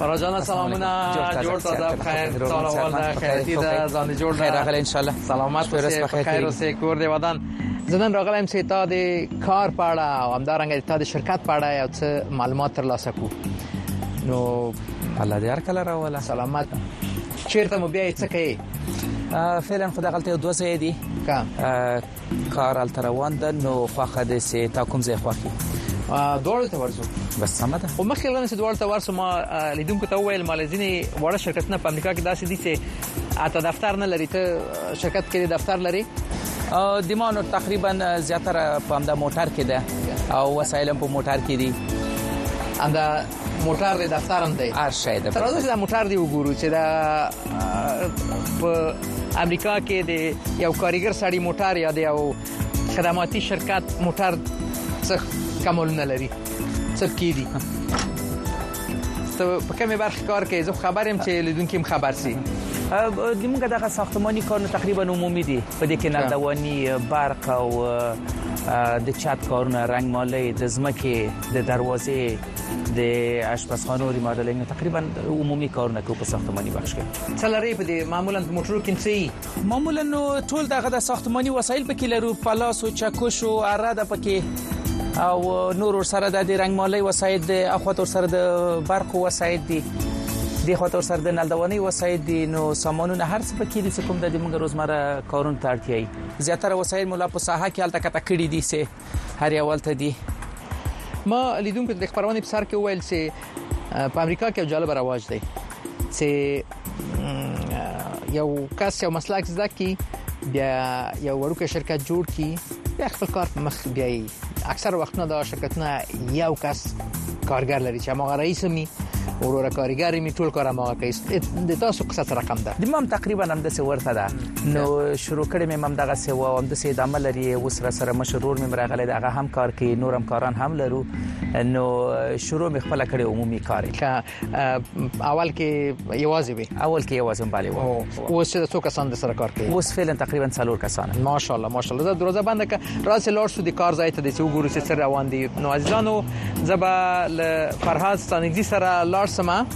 S20: راجانه سلامونه جوړ تازه بخیر سال اول ده خیرتی ده ځان جوړ ده راغلی ان شاء الله سلامت اوسې په خیر اوسې کور دی ودان زدن راغلم چې تا د کار په اړه او همدارنګه تا د شرکت په اړه یو څه معلومات ترلاسه کو نو الله دې هر کله راولا سلامت چیرته مو بیا څه کوي
S21: فعلا خو دغلته دوه ځای دي کار الته روان ده نو خوخه دې سي تا کوم ځای خوخي
S20: دوړو ته ورسو
S21: بس سم ده
S20: او مخکې لنه چې دوړو ته ورسو ما لیدونکو ته ویل مالزینی وړه شرکتونه په امریکا کې داسې دي چې اته دفتر نه لري ته شرکت کې دفتر لري
S21: د مانو تقریبا زیاتره په همدا موټر کې ده او وسایل په موټر کې دي
S20: همدا موټر د دفتر هم دی
S21: هر شی ده
S20: تر اوسه دا موټر دی وګورو چې دا په امریکا کې د یو کاریګر سړی موټر یا د یو خدماتي شرکت موټر څه کمول نه لري څه کې دي ته په کومه برخه کار کوي زه خبرم چې لیدونکو خبر سي
S21: زموږ دغه ساختماني کارونه تقریبا عمومي دي په دې کې نردواني برق او د چت کارونه رنگمالي د زمکه د دروازې د اشپزخانو ریماډلینګ تقریبا عمومي کارونه کوي په ساختماني بخش کې
S20: څلورې په دې معمولا په موټرو کې څه
S21: معمولا نو ټول دغه د ساختماني وسایل پکې لرو پلاس او چکش او اره ده پکې او نور سره د رنگمالي وسایل د اخوات سره د برق وسایل دي د خاطر سره د نلدواني وسایل دي نو سامانونه هر څه پکې دي چې کوم د موږ روزمره کارون ته اړتیا زیاتره وسایل مولا په ساحه کې الته کته کړی دي سه هر یوال ته دي
S20: ما لیدونکو د خبرونه په سر کې وویل چې په امریکا کې جالب رواج دی چې یو کس یو مسلک زده کی بیا یو وړوکی شرکت جوړ کی بیا خپل کار مخ بیایي اکثر وختونه دا شرکتونه یو کس کارګر لري چې هغه رئیس می وروره کارګر می ټول کار ما کوي د تاسو قصه رقم ده
S21: د مام تقریبا هم د څه ورته ده نو شروع کړې مې مم دغه سه و او د سه ادامه لري اوس را سره مشر رور مې راغله دغه هم کار کوي نور هم کاران هم لرو نو شروع مې خپل کړې عمومي کار
S20: اول کې یوازې وي
S21: اول کې یوازې باندې و
S20: اوس د څو کسان د سره کار کوي
S21: اوس فعلا تقریبا څلور کسان
S20: ماشاءالله ماشاءالله دا دروازه بنده ک راس لار سو د کار ځای ته د څو ګورو سره روان دي نو عزیزانو زبا ل فرهاد ستانګزي سره لار سمه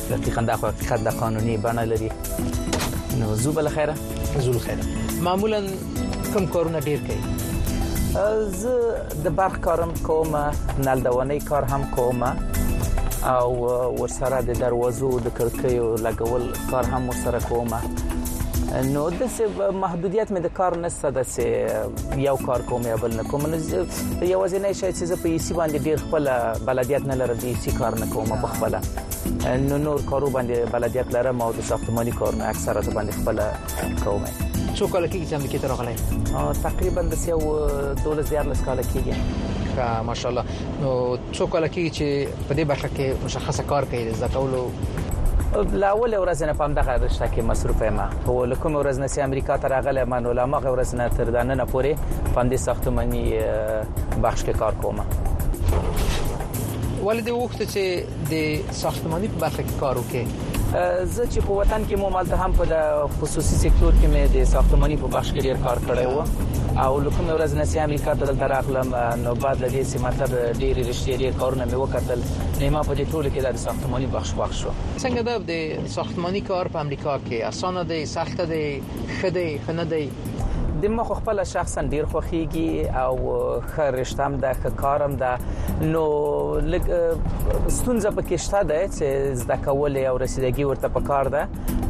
S21: دقیقا دا خو حقیقت د قانوني بڼه لري نو زو بل خیره
S20: زو خیره معمولا کوم کارونه ډیر کوي
S21: زه د برق کارم کوم نل دواني کار هم کوم او ورسره د دروازو د کړکیو لګول کار هم ورسره کوم نو د څه محدودیت مې د کار نشته د څه یو کار کوم یا بل نه کوم نو یوازې نه شي چې زه په یسی باندې ډیر خپل بلدیت نه لرم د یسی کار نه کوم په خپل نو نور کارو باندې بلدیت لرم او د ساختماني کارونه اکثره زه باندې خپل کوم
S20: څو کال کېږي چې امریکا ته راغلی
S21: تقریبا د سیو دولس دیار لس کال کېږي
S20: ماشاءالله نو څو کال کېږي چې په دې برخه کې مشخصه کار کوي د زکولو
S21: لا اول ورځ نه پام دغه رشته کې مصروف یم او لکم ورځ نه سي امریکا ته راغله من علماء ورځ نه تر دننه پورې پام دې ساختماني بخش کې کار کوم
S20: ولې د وخت چې د ساختماني په برخه کې کار وکړي
S21: زه چې په وطن کې مو مالته هم په خصوصي سکتور کې مې د ساختماني په بخش کې ډیر کار کړی وو او لکه مې ورځ نه سي امریکا ته دلته راغلم نو بعد له دې چې مطلب ډیر رښتیا ډیر کارونه مې وکړل نو ما په دې ټولو کې د ساختماني بخش خوښ شو
S20: څنګه د ساختماني کار په امریکا کې اسانه دی سخت دی خدای خنه دی
S21: دی ما خو خپل شخصا ډیر خوخیږي او خه رشتہ هم ده خه کار هم ده نو لګ ستونزه پکې شته ده چې زده کول او رسیدګي ورته پکار ده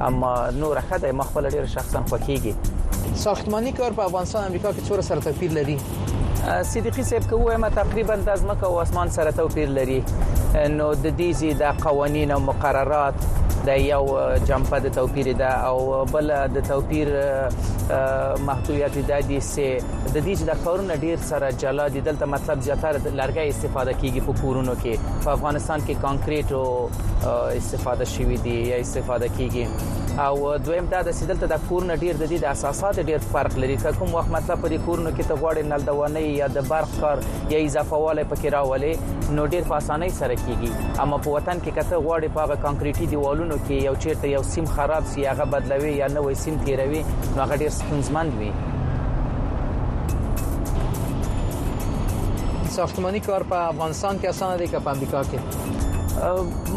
S21: اما نو رخه ده ما خپل ډیر شخصا خوخیږي
S20: ساختمانی کار په افغانستان امریکا کې څوره سره توپیر لري
S21: صدیقی صاحب که وایم تقریبا د ځمکه او اسمان سره توپیر لري نو د دې زی د قوانین او مقررات د یو جمپه د توپیر ده او بل د توپیر محدودیت د دې سه د دې چې د کارونه ډیر سره جلا دي دلته مطلب زیاتره لرګي استفاده کیږي په کورونو کې په افغانستان کې کانکریټ استفاده شوی دی یا استفاده کیږي او دویم دا د سیدل ته د کورن ډیر د دې د اساسات ډیر فرق لري که کوم وخت مطلب پر کورن کې ته غواړې نل د ونه یا د برق کار یا اضافه والی پکې راولې نو ډیر په اسانۍ سره کیږي اما په وطن کې کته غواړې په هغه کانکریټي دیوالونو کې یو چیرته یو سیم خراب سی هغه بدلوي یا نوې سیم تیروي نو هغه ډیر ستونزمند وي
S20: ساختمانی کار په افغانستان کې اسانه دی که په امریکا کې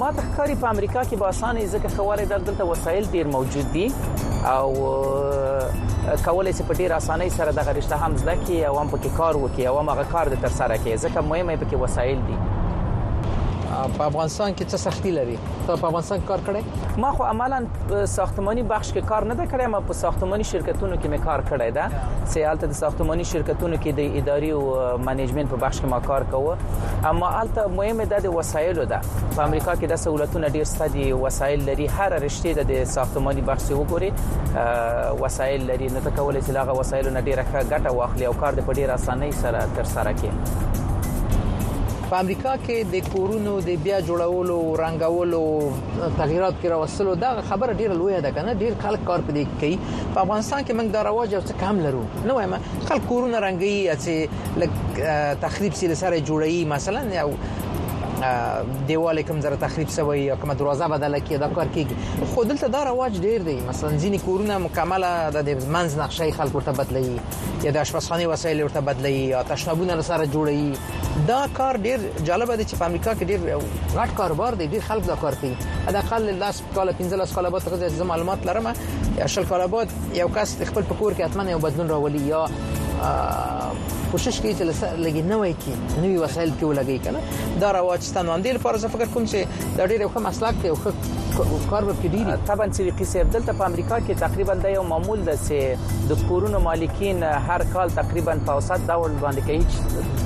S21: ما ته ښکاری په امریکا کې به اسانه ځکه خوارې در دلته وسایل ډیر موجود دي او کولای شي په ډیر اسانۍ سره دغه رشته هم زده کی او هم پکې کار وکړي او هم هغه کار د تر سره کوي ځکه مهمه پکې وسایل دي
S20: په افغانستان کې څه سختی لري ته په افغانستان کار کړې
S21: ما خو عملاً په ساختماني بخش کې کار نه ده کړی ما په ساختماني شرکتونو کې مې کار کړی ده سه حالت د ساختماني شرکتونو کې د اداري او منیجمنت په بخش کې ما کار کوه اما البته مهمه ده د وسایلو ده په امریکا کې د سہولتونو ډیر ستدي وسایل لري هر رشته د ساختماني بخش وګوري وسایل لري نو ته کولای شې لاغه وسایل نه ډیره ښه ګټه واخلي او کار د په ډیر اسانۍ سره تر سره کړي
S20: په امریکا کې د کورونو د بیا جوړولو رنګولو تغیرات کې راوستلو دا خبره ډیره لویه ده کنه ډیر خلک کار پدې کوي په افغانستان کې موږ دا رواج او څه کم لرو نه وایم خلک کورونه رنګي چې لک تخریب سي لسره جوړي مثلا یو دیوال کوم زره تخریب شوی یا کوم دروازه بدله کی دا کار کیږي خو دلته دا رواج ډیر دی مثلا ځینې کورونه مکمله د منځ نقشې خلک ورته بدلوي یا د اشپزخانه وسایل ورته بدلوي یا تشنابونه سره جوړوي دا کار ډیر جالب دی چې په امریکا کې ډیر غټ کاروبار دی ډیر خلک دا کار کوي دا خل 10 کال 15 کال بعد څنګه زما معلومات لرم شل کال بعد یو کس خپل په کور کې اتمنه یو بدلون راولي یا کوشش کوي چې لږ نوې کی نوې وسایل کې ولګي کنه دا رواج ستنوندې لپاره زه فکر کوم چې دا ډېر یو ښه مسلک دی او ښه کار به پرې ډېری
S21: طبعا صدیقي صاحب دلته په امریکا کې تقریبا د یو معمول د سه د کورونو مالکین هر کال تقریبا په اوسط ډول باندې کوي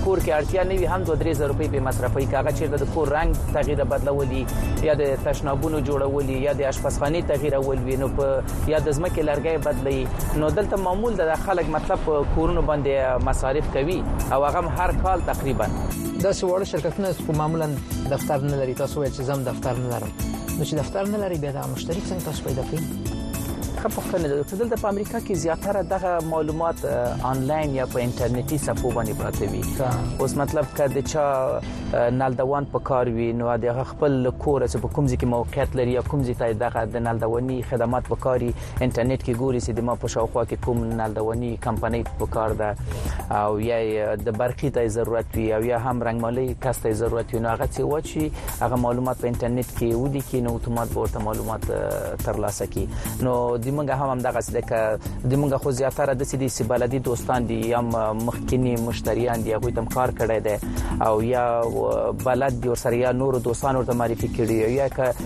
S21: کور کې اړتیا نه وي هم 2000 روپۍ به مصرفي کاغه چې د کور رنگ تغییر بدلولي یا د تشنابونو جوړولي یا د آشپزخانه تغییرول وي نو په یا د ځمکې لرګي بدلی نو دلته معمول د خلک مطلب کورونو باندې مصارف کوي او هغه هر کال تقریبا
S20: د سوړ شرکتونه معمولا دفتر نه لري تاسو وایي چې زم دفتر نه لرم نو چې دفتر نه لري بیا د مشتری څنګه تاسو پیدا کوي
S21: ښه پوښتنه ده چې دلته په امریکا کې زیاتره دغه معلومات آنلاین یا په انټرنیټي صفحو باندې پراته وي اوس مطلب کړه د چا نلدوان په کار وي نو د خپل کور چې په کوم ځای کې موقعیت لري یا کوم ځای ته دغه د نلدواني خدمات په کاري انټرنیټ کې ګوري چې د ما په شاوخوا کې کوم نلدونی کمپنۍ په کار ده او یا د برقی ته ضرورت وي او یا هم رنگمالي کس ته ضرورت وي نو هغه څه واچي هغه معلومات په انټرنیټ کې ودی کې نو اتومات ورته معلومات ترلاسه کی نو د موږ هم هم دغه څه که د موږ خو زیاتره د سیدی سی بلدی دوستان دي یا مخکینی مشتریان دي هغه تم کار کړی دی او یا بلد دي سره یا نور دوستان ورته معرفي کړي یا که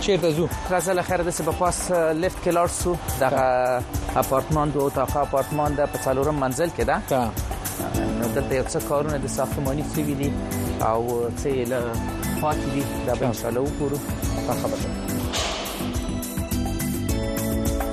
S20: چیرته زو
S21: راځه لخر د سبا پاس لیفت کې لار سو دغه اپارتمان دوه اتاقه اپارتمان د په څلورم منزل کې ده نو دلته یو څه کارونه د ساختماني سوي دي او څه له پاتې دي دا به ان شاء الله وکړو په خبره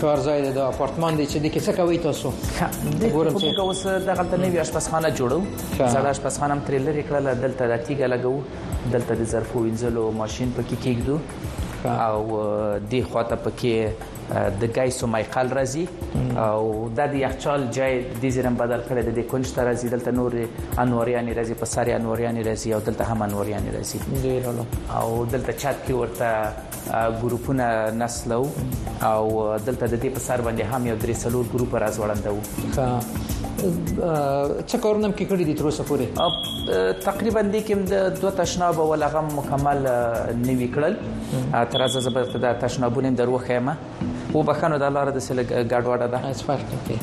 S20: کار ځای دی د اپارتمان دی چې د کې څه کوي تاسو د
S21: ګورم چې اوس دغه د نوې آشپزخانه جوړو زړه آشپزخانه هم ترې لري کړل دلته د تیګه لګو دلته د ظرفو وینځلو ماشين پکې کېږدو او دی خواته پکې د ګیسو میقل راځي او د دې یخچال جای د زیرم بدل کړي د دې کنج ته راځي دلته نور انوریان راځي په ساري انوریان راځي او دلته هم انوریان راځي او دلته چت کې ورته ګروپونه نسلو او دلته د دې په سر باندې هم یو درې څلور ګروپ راځوړندو
S20: څه کارونه کې کړی دي تر اوسه پورې
S21: تقریبا د کوم د دوه تشناب ولغم مکمل نوي کړل ترازه زه به د تشنابونیم در وخیمه او بخنو د الله را د سل ګډوډه ده
S20: هیڅ فرق نه کوي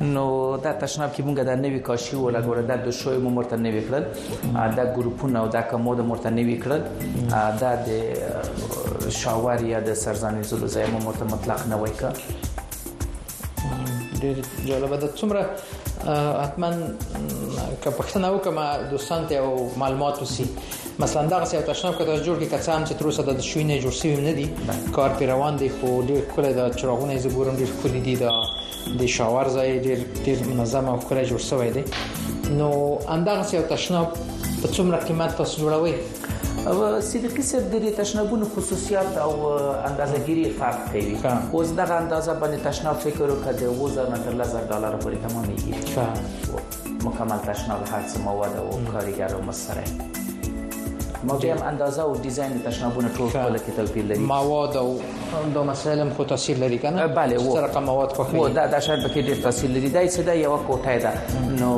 S21: نو دا تشناب کې مونږ دا نوې کاشي ولا ګوره دا د شوې مو مرته نوې کړل دا ګروپونه او دا کومو د مرته نوې کړل دا د شاور یا د سرزاني زلو ځای مو مرته مطلق نه وای کړ
S20: ډیر جالبه ده څومره حتما که پښتنه وکم دوستان ته او معلومات وسی مثلا دا غسی تشنه کته جوړ کی کڅام چې تر اوسه د شوینه جوړ سوی نه دی کار پر روان دی خو ډیر کله دا چراغونه زه ګورم ډیر کلی دی دا د شاور ځای ډیر ډیر منظم او کله جوړ سوی دی نو اندغه سی تشنه په څومره قیمت تاسو جوړوي
S21: صدیقی صاحب د تشنابونو خصوصیات او اندازه ګیری فرق کوي اوس دغه اندازه باندې تشناب فکر وکړ د 2000 نه تر 10000 ډالر پورې تمامېږي مکمل تشناب هر څه مواد او کاریګر او مسره ما بیا اندازه او ډیزاین تشنابونه ټول خپل کې توپیر لري
S20: مواد او دا مسائل هم خو تاثیر لري کنه
S21: بله
S20: و سره مواد خوښي
S21: و دا دا شاید پکې ډیر تاثیر لري دا څه دا یو کوټه ده نو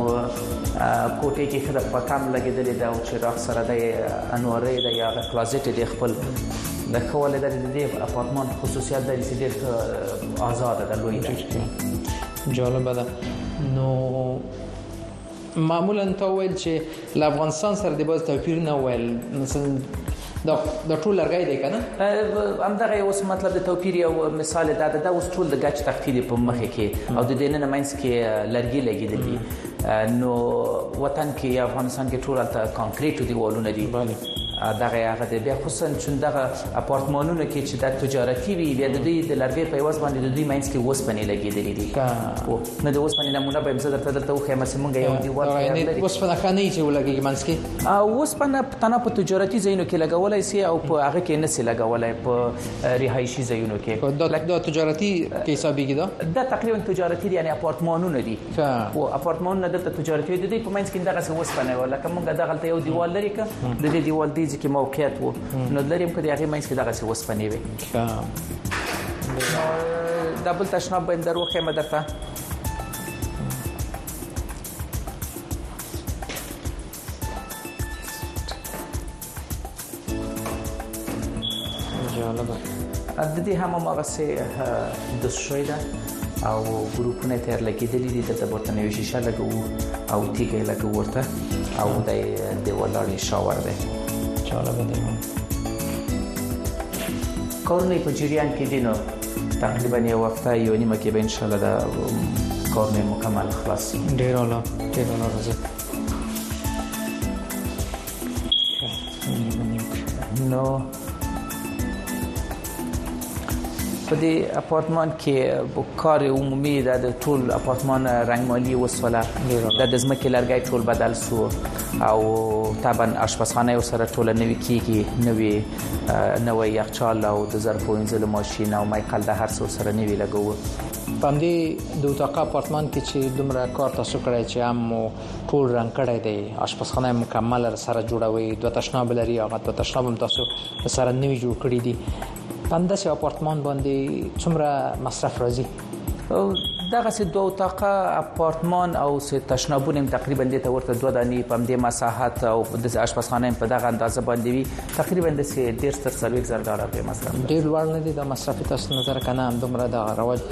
S21: کوټه کې خدای په کم لګیدلې دا او چې راخ سره د انورې د یا د کلازټ د خپل د کوله د دې اپارتمان خصوصیت د دې ډیر آزاد ده لوی ده
S20: جالب ده نو معمولا تا ویل چې له افغانستان سره د باز توپیر نه ویل مثلا دا د ټول لرګی دی کنه
S21: همدغه اوس مطلب د توپیر یو مثال دا ده دا اوس ټول د ګچ تختی دی په مخ کې او د دینه منځ کې لرګي لګیدلی نو وطن کې یا افغانستان کې ټول الته کانکریټ دی والونه دي بله دغه هغه دی بیا خصوصا چې دغه اپارتمانونه کې چې د تجارتي وی بیا د دوی د لرګي په واسه باندې د دوی منځ کې وسپنې لګیدلې دي نو د اوسپنې نمونه به زه درته درته وښیم چې مونږ یو دیوال
S20: تیار لري اوسپنه ښه نه چې ولګي منځ کې
S21: او اوسپنه تنه په تجارتي ځایونو کې لګولای سي او په هغه کې نه سي لګولای په رهایشي ځایونو کې
S20: دا تجارتي کې حسابيږي دا
S21: دا تقریبا تجارتي دي یعنی اپارتمانونه دي او اپارتمانونه دلته تجارتي دي په منځ کې دغه څه اوسپنه ولا کوم دغه ته یو دیوال لري که د دې دیوال دی چې موقعیت وو نو لري په دې هغه منځ کې دغه څه اوسپنه وي دبل تشناب بندر و خیمه درته
S20: جالبه
S21: د دې هم هغه سه د شوي ده او ګروپونه تیر لګیدلې دي د تبورته نوې شیشه لګو او تیګه لګو ورته او د دیوالړې شاور ده
S20: چاله بده
S21: کارونه په جریان کې دي نو تقریبا یو هفته یو نیمه کې به ان شاء الله دا کارونه مکمل خلاص شي
S20: ډیر اعلی ډیر اعلی راځي
S21: نو په دې اپارتمان کې کار عمومي د ټول اپارتمان رنگمالي وسوله د دزمکې لرګي ټول بدل سو او طبعا آشپزخانه وسره ټول نوي کیږي نوي نوې یخچال او د ظرفو انځلو ماشين او مایکل د هر څو سره نوي لګو
S20: پاندې د اتاق اپارتمان کې چې دومره کار تاسو کړی چې هم ټول رنگ کړی دی آشپزخانه مکمل سره جوړوي دوه تشناب لري هغه دوه تشناب هم تاسو سره نوی جوړ کړی دی پنده سه اپارتمان باندې څومره مصرف راځي
S21: دغه سه دوه اتاقه اپارتمان او سه تشنابون هم تقریبا د ته ورته دوه دانی په دې مساحت او د آشپزخانه په دغه اندازه باندې وي تقریبا د سه ډیر تر څلوي زر ډالر به مصرف
S20: ډیر لوړ نه دي د مصرف تاسو نظر کنه هم دومره د رواج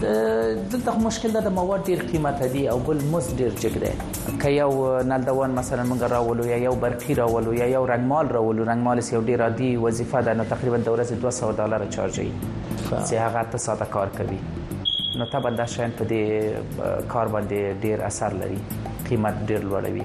S21: دلته خو مشکل دا د مواد ډیر قیمت دي او بل مس ډیر جګ دی که یو نلدوان مثلا موږ راولو یا یو برقی راولو یا یو رنگمال راولو رنگمال یو ډیر عادي وظیفه ده نو تقریبا د ورځې 200 ډالر چارج یې چې هغه ته ساده کار کوي نو طبعا دا شین په دې کار باندې ډیر اثر لري قیمت ډیر لوړوي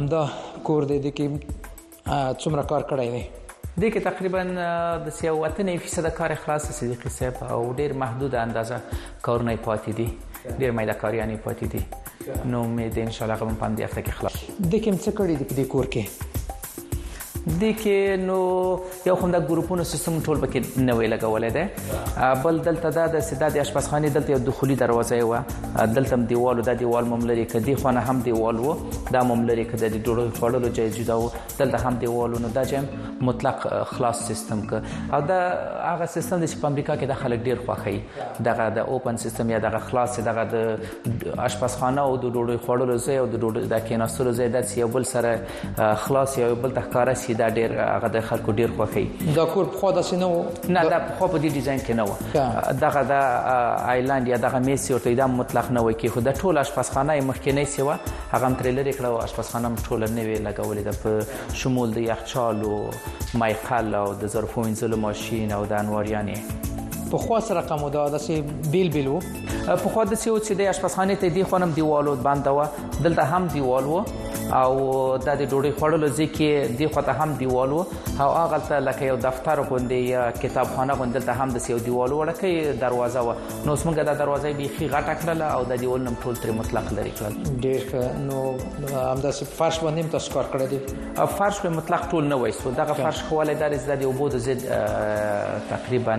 S20: همدا کور دی د کې څومره کار کړی دی
S21: د کې تقریبا د 30% کار خلاص صدیقي صاحب او ډیر محدود اندازه کارونه پاتې دي ډیر مېده کاریانی پاتې دي نو امید ان شاء الله غو په دې هفته کې خلاص
S20: د کوم څه کړی دی په دې کور کې
S21: د کې نو یو خوند ګروپونو سیستم ټول پکې نه وی لګولې ده بل دلته دا د سیدا د اشپزخانه دلته یو دخولي دروازه و دلته هم دیوال د دیوال مملري کدي خو نه هم دیوال وو دا مملري کده د ډوړو ټوړلو ځای جدا و دلته هم دیوالونو دا جام مطلق خلاص سیستم ک او دا هغه سیستم چې په امریکا کې د خلک ډیر خوخی دغه د اوپن سیستم یا دغه خلاص دغه د اشپزخانه او د ډوډۍ خوړلو ځای او د ډوډۍ د کیناستلو ځای د یو بل سره خلاص یو بل د ښکارا سي دا ډیر هغه د خلکو ډیر خوخي
S20: دا کور په خو داسې نه وو
S21: نه دا په خو په دې ډیزاین کې نه وو دغه د آیلند یا دغه میس یو ته دا مطلق نه وای کې خو د ټول اشپزخانه مخکینه سی و هغه تر لری کړه او اشپزخانه ټول نه وی لګولې د په شمول د یخچالو مایقل او د ظرفو انځلو ماشين او د انواریانه
S20: په خوا سره رقم و دا داسې بیل بیل وو
S21: په خو د سیو چې د اشپزخانه ته دی خونم دیوالو باندې و دلته هم دیوال و او د دې ډوډۍ خړلو ځکه دی خو ته هم دیوال و او هغه ته لکه یو دفتر غوندې یا کتابخانه غوندې ته هم د سیو دیوال وړکه دروازه و نو سمګه د دروازې بیخي غټه کړله او د دیوال نم ټول تر مطلق لري کړل
S20: ډیر نو همدا فرش باندې تاسو کار کړی دی
S21: فرش په مطلق ټول نه وایسو دغه فرش خواله د زده دی وبو د زد
S20: تقریبا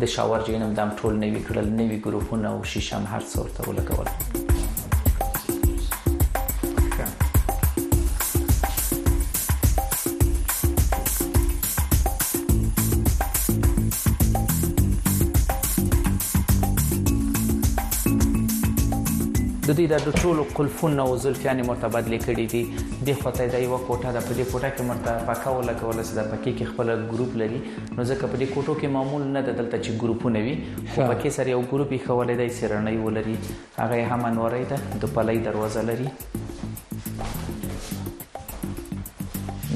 S20: د شاور جین هم
S21: دام ټول نوي کړل نوي ګروپونه او شیشه هم هر څور ته ولګول د دوی د ټولو قلفونه او زلفیان متبادل کړي دي د خدای د یو کوټه د په دې کوټه کې مرته پکاو لګول چې د پکې کې خپل ګروپ لري نو ځکه په دې کوټو کې معمول نه ده دلته چې ګروپونه وي خو پکې سره یو ګروپ یې خولې دی سرنۍ ولري هغه هم انوري ده د پلي دروازه لري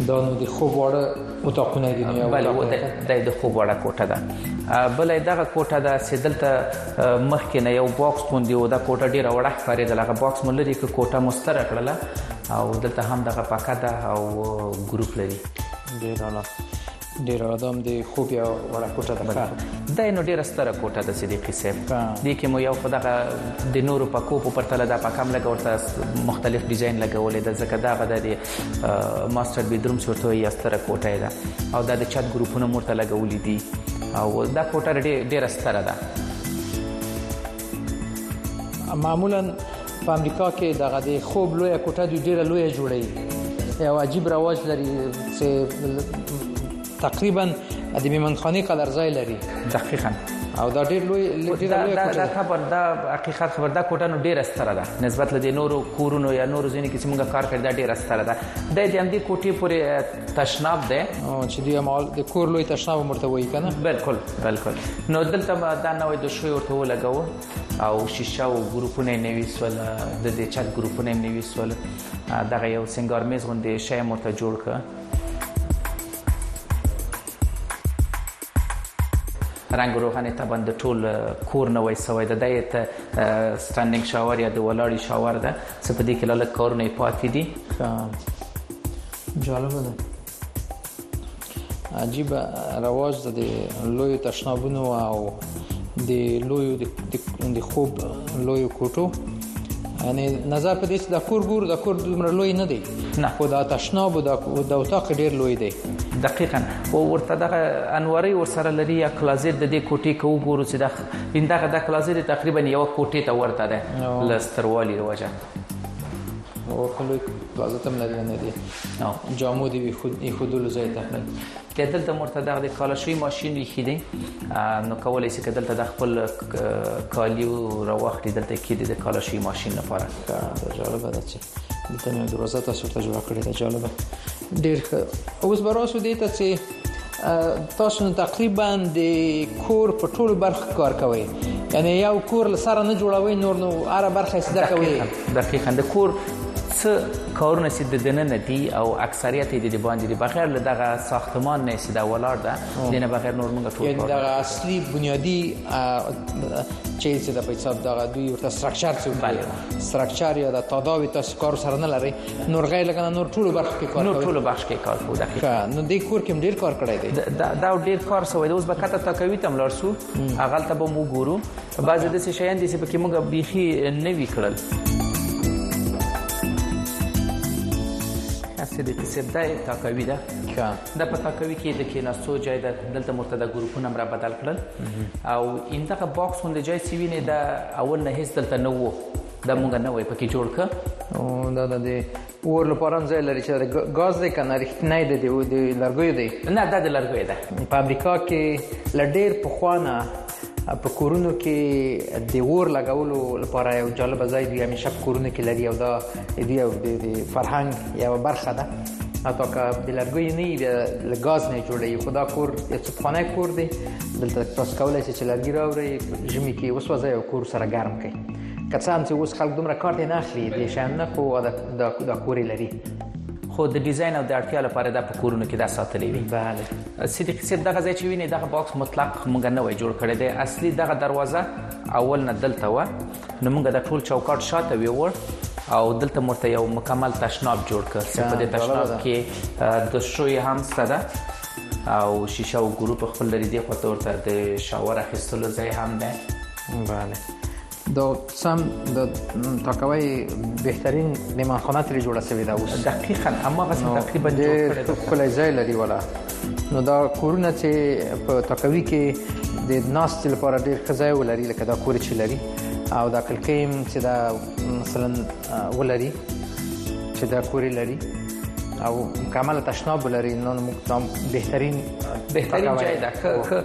S20: دا نو د خوب وړه اتاقونه دي نه
S21: بله و د د خوب وړه کوټه ده بل دغه کوټه ده چې دلته مخ کې نه یو باکس پوندې و دا کوټه ډیره وړه ښکارې ده هغه باکس مل لري کې کوټه مستره کړله او دلته هم دغه پاکه ده او ګروپ لري
S20: ډیر اعلی ډیر اړدام دی خو بیا وړه کوټه ده ښه
S21: دا نو ډیره ستره کوټه ده صدیقي صاحب دې کې مو یو خدغه د نورو په کوپو پر تله دا پکم لګ ورته مختلف ډیزاین لګولې ده ځکه دا غدا دی ماستر بیدروم چورته یا ستره کوټه ده او دا د چت ګروپونو مرته لګولې دي او دا کوټه ډیره ستره ده
S20: معمولا په امریکا کې دغه د خوب لویه کوټه دوی ډیره لویه جوړوي یو عجیب رواج لري چې تقریبا د میمنخانه قدر ځای لري
S21: دقیقاً
S20: او دا ډیر لوی ډیر لوی
S21: کوټه دا خبر دا حقیقت خبر دا کوټه نو ډیره ستره ده نسبت له نورو کورونو یا نورو ځینې کې موږ کار کړی دا ډیره ستره ده د دې هم دې کوټې پورې تشناب ده
S20: چې دوی مال د کور لوی تشناب مرته وایي کنه
S21: بالکل بالکل نو دلته دا نوې د شوی ورته ولګو او شیشه او ګروپونه نوي سول د دې چت ګروپونه نوي سول دغه یو سنگار میز غوندې شی مرته جوړ ک رنگ روغنې طبعا د ټول کور نه وای سوی د دې ته سټانډینګ شاور یا د ولاړی شاور ده څه په دې کې لاله کارونه پاتې دي
S20: جالب ده عجیب رواج د لوی تشنابونو او د لوی د خوب لوی کوټو یعنی نظر په دې چې د کور ګور د کور دومره لوی نه دی
S21: نه
S20: خو دا تشناب د د اتاق ډیر لوی دی
S21: دقیقا او ورته دغه انوري ور سره لري یا کلازیت د دې کوټې کو ګورو چې د بندغه د کلازیت تقریبا یو کوټې ته ورته ده لستروالي وجه
S20: او کله کلازیت هم لري نه دی
S21: او
S20: جامو دی خود ایخودلو ځای ته کړل
S21: که دلته مرته د کالشوي ماشين ایخي دي نو کولای شي کدل ته د خپل کالیو راوخلي دلته کې د کالشوي ماشين لپاره
S20: دا جالبه ده چې دلته مې دروازه تاسو ته جوړ کړې ده جالبه ډېر اوس براسو دي ته چې تاسو نو تقریبا د کور په ټولو برخو کار کوئ یعنی یو کور لسره نه جوړوي نور نو هر برخه سده کوي
S21: دقیقاً د کور څه کارونه چې د دننه دي او اکثریت یې د باندې دي بغیر له دغه ساختمان نه چې دا ولاړ ده دنه بغیر نور موږ ټول
S20: یعنی دغه اصلي بنیادی چې څه د پیساب دغه دوی ورته سټرکچر څه
S21: بله
S20: سټرکچر یا د تداوی تاسو کار سره نه لري نور غیر لکه نور ټولو برخو کې کار
S21: نور ټولو برخو کې کار کوو
S20: دقیقاً نو دې کور کې ډیر کار کړی دی
S21: دا دا ډیر کار سوی دی اوس به کته تا کوي تم لار سو هغه ته به مو ګورو بعضې د څه شیان دي چې پکې موږ بيخي نه وی کړل هسه د تسبدا تاکوي ده کا د پتا کوي کې د کې ناسو جای د دلته مرتده ګروپونه مرا بدل کړل او انده باکس هم د جای سی ویني د اول نه هیڅ دلته نه وو دا مونږ نه وای پکې جوړ ک
S20: او دا د اور لپاره هم ځای لري چې د غاز دی کنه رښتینی دی د لرګیو دی
S21: نه دا د لرګیو ده
S20: په امریکا کې لډیر په خوانه په کورونو کې د اور لګولو لپاره یو جالب ځای دی همیشه په کورونو کې لري او دا دی او د فرهنګ یو برخه ده
S21: حتی که د لرګي نه وي له غاز نه جوړي خدا کور یو څه پخوانی کور دی دلته تاسو کولای شئ چې لرګي راوړئ ژمي کې وسوځي او کور سره ګرم کړئ که څه هم چې اوس خلک دومره کار ته نه اخلي د شیانونه خو دا کورې لري خو د ډیزاین او د اړتیا لپاره د په کورونو کې دا ساتلې وي بله صدیق صاحب دغه ځای چې ویني دغه باکس مطلق مونږ نه وای جوړ کړی دی اصلي دغه دروازه اول نه دلته و نو مونږ د ټول چوکاټ شاته ویور او دلته مرته یو مکمل تشناب جوړ کړ چې په دې تشناب کې د شوی هم ستده او شیشه او ګروپ خپل لري دی خو تور ته د شاور اخیستلو ځای هم ده بله دا سم د تاکوي بهترین میمانخانه ترې جوړه شوې ده اوس دقیقا اما غس تقریبا جوړ کړی ده کله ځای لري ولا نو دا کورونه چې په تاکوي کې د ناست لپاره ډېر خزای ولري لکه دا کور چې لري او دا کلکیم چې دا مثلا ولري چې دا کور لري او کامل تشناب لري نو موږ بهترین بهترین ځای ده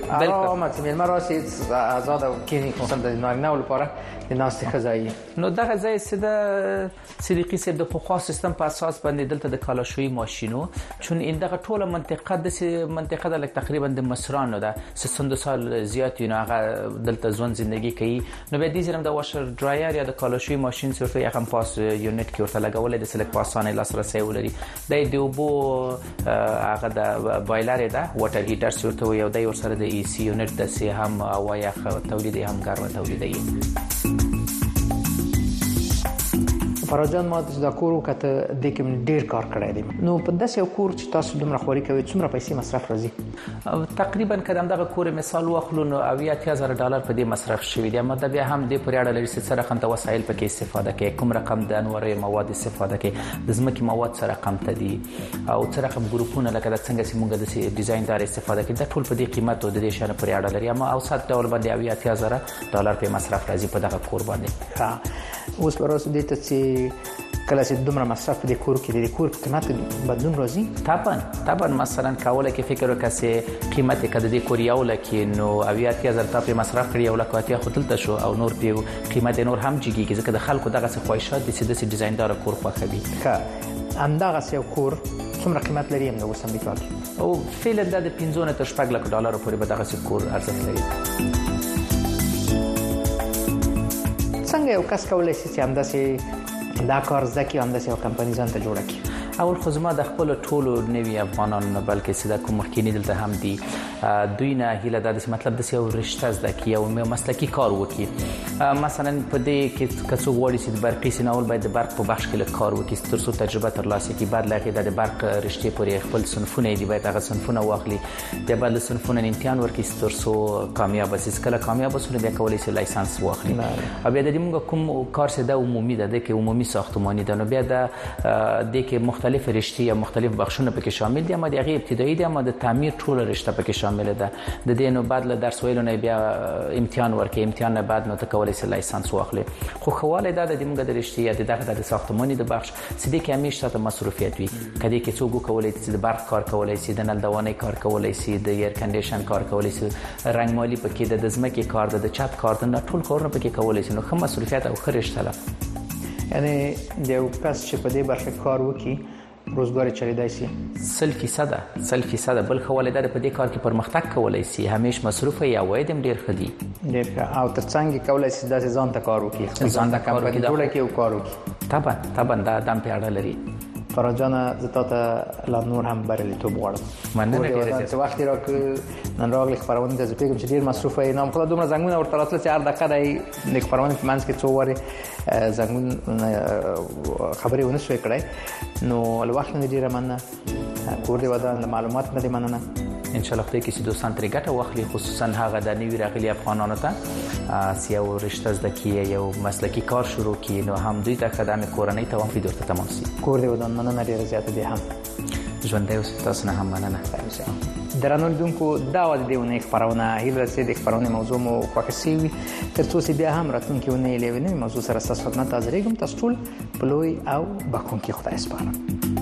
S21: بالکل آمد که میلمه راسي آزاد او کینی خصوصا د نارینه او لپاره د ناست خزایي نو دغه ځای سید صدیقی صاحب د پخوا سیستم په اساس باندې دلته د کالاشوی ماشینو چون این دغه ټوله منطقه د منطقه د لک تقریبا د مصرانو ده سند سال زیات نه هغه دلته ځون زندگی کوي نو به دې زرم د واشر ډرایر یا د کالاشوی ماشین څورته یې هم پاس یونټ کې ورته لګولې د سلک پاسانه لاس رسې ولري د دې وبو هغه د بایلر ده واټر هیټر چې ورته یو دی ورسره د ای سی یونټ د سی هم هوا یخ تولید هم ګرمه تولیدوي فراجان ما د کور وکته د کوم ډیر کار کړی دی نو په داسې یو کور چې تاسو دومره خوري کوي څومره پیسې مصرف راځي تقریبا کدام دغه کور مثال واخلو نو او یا 10000 ډالر په دې مصرف شوی دی مده بیا هم د پرې اړه لري چې سره خنته وسایل پکې استفاده کوي کوم رقم د انوارې مواد استفاده کوي د زمکي مواد سره رقم تدي او څه رقم ګروپونه لکه دا څنګه چې موږ د ډیزاین دار استفاده کوي دا ټول په دې قیمت او د دې شان پورې اړه لري اما او سات ډول باندې او یا 10000 ډالر په مصرف راځي په دغه کور باندې ها اوس پروس دې ته چې کله چې دومره مصرف دې کور کې دې کور په قیمت بدلون راځي طبعا طبعا مثلا کاوله کې فکر وکړئ چې قیمت کده دې کور یو لکه نو او یا 10000 ته په مصرف کړی یو لکه اتیا خپل ته شو او نور په قیمت نور هم جګیږي ځکه د خلکو دغه څه خواهشات دي چې د ډیزاین دار کور خوښوي ښه همدغه سیو کور څومره قیمت لري هم د اوس امریکا کې او فعلا د 15 نه تر 16 لک ډالر پورې به دغه سیو کور ارزښت لري څنګه یو کس کولای شي چې همداسې دا کار ځکه همداسې یو کمپنی ځان ته جوړه کړي اول خو زما د خپل ټولو نوی افغانانو نه بلکې سیده کوم مخکینی دلته هم دي دوی نه هیله ده چې مطلب د یو رشته زده کی او مسلکی کار وکړي مثلا په دې کې کڅو غوړي چې برقي سیناول باید د برق په بخش کې کار وکړي تر څو تجربه تر لاسه کړي بعد لکه د برق رشته پورې خپل صنفونه دی باید هغه صنفونه واخلي د بل صنفونه امتحان ورکړي تر څو کامیاب شي کله کامیاب شي بیا کولای شي لایسنس واخلي او بیا د موږ کوم کار څه د عمومي ده د کې عمومي ساختماني ده نو بیا د دې کې مختلف رشتې یا مختلف بخشونه پکې شامل دي اما د هغې ابتدایي دي اما د تعمیر ټوله رشته پکې شامل ده د دې نو بعد له درس ویلو نه بیا امتحان ورکې امتحان نه بعد نو ته کولی سې لایسنس واخلې خو خواله دا د موږ د رشتې یا د دغه د ساختماني د بخش چې د کې همیشه ته مصروفیت وي کدی کې څوګو کولی چې د برق کار کولی سي د نل دوانې کار کولی سي د ایر کنډیشن کار کولی سي رنگ مالی پکې د ځمکې کار د چت کار د ټول کارونه پکې کولی سي نو خه مصروفیت او خه رشته ده یعنی د یو کس چې په دې برخه کار وکړي روزګار چلیدای شي سل فیصد سل فیصد بل خواله د په دې کار کې پرمختګ کولای شي همیش مصرف یا واید هم ډیر خدي ډیر او ترڅنګ کولای شي د ځان ته کار وکړي ځان ته کار وکړي جوړه کې او کار وکړي طبعا طبعا دا دم په اړه لري فراجان زتا ته لا نور هم برلی تو بغواړم مننه ډیره زیات وخت را ک نن راغلی خبرونه د زپیګم چې ډیر مصروف یم نام خدای دومره زنګونه ورته راتله چې هر دقیقه د خبرونه په منځ کې څو واره زنګون خبرې ونه شوې کړای نو له وخت نه ډیره مننه کور دې ودان له معلومات نه دې مننه ان شاء الله خدای کې چې دوستان ترې ګټه واخلي خصوصا هغه د نوي راغلي افغانانو ته چې یو رشته زده کی یو مسلکی کار شروع کی نو هم دوی ته خدمت کورنۍ ته هم فیدور ته تمام شي کور دې ودان مننه ډیره زیاته دي هم ژوندی اوس تاسو نه هم مننه
S20: درنو لیدونکو دا و د دې ونې خبرونه هیله سي د خبرونه موضوع مو خوښه سی وي تر څو سي بیا هم راتلونکي ونې لوي موضوع سره تاسو خدمت حاضرېږم تاسو ټول پلوي او بخون کې خدای سپارم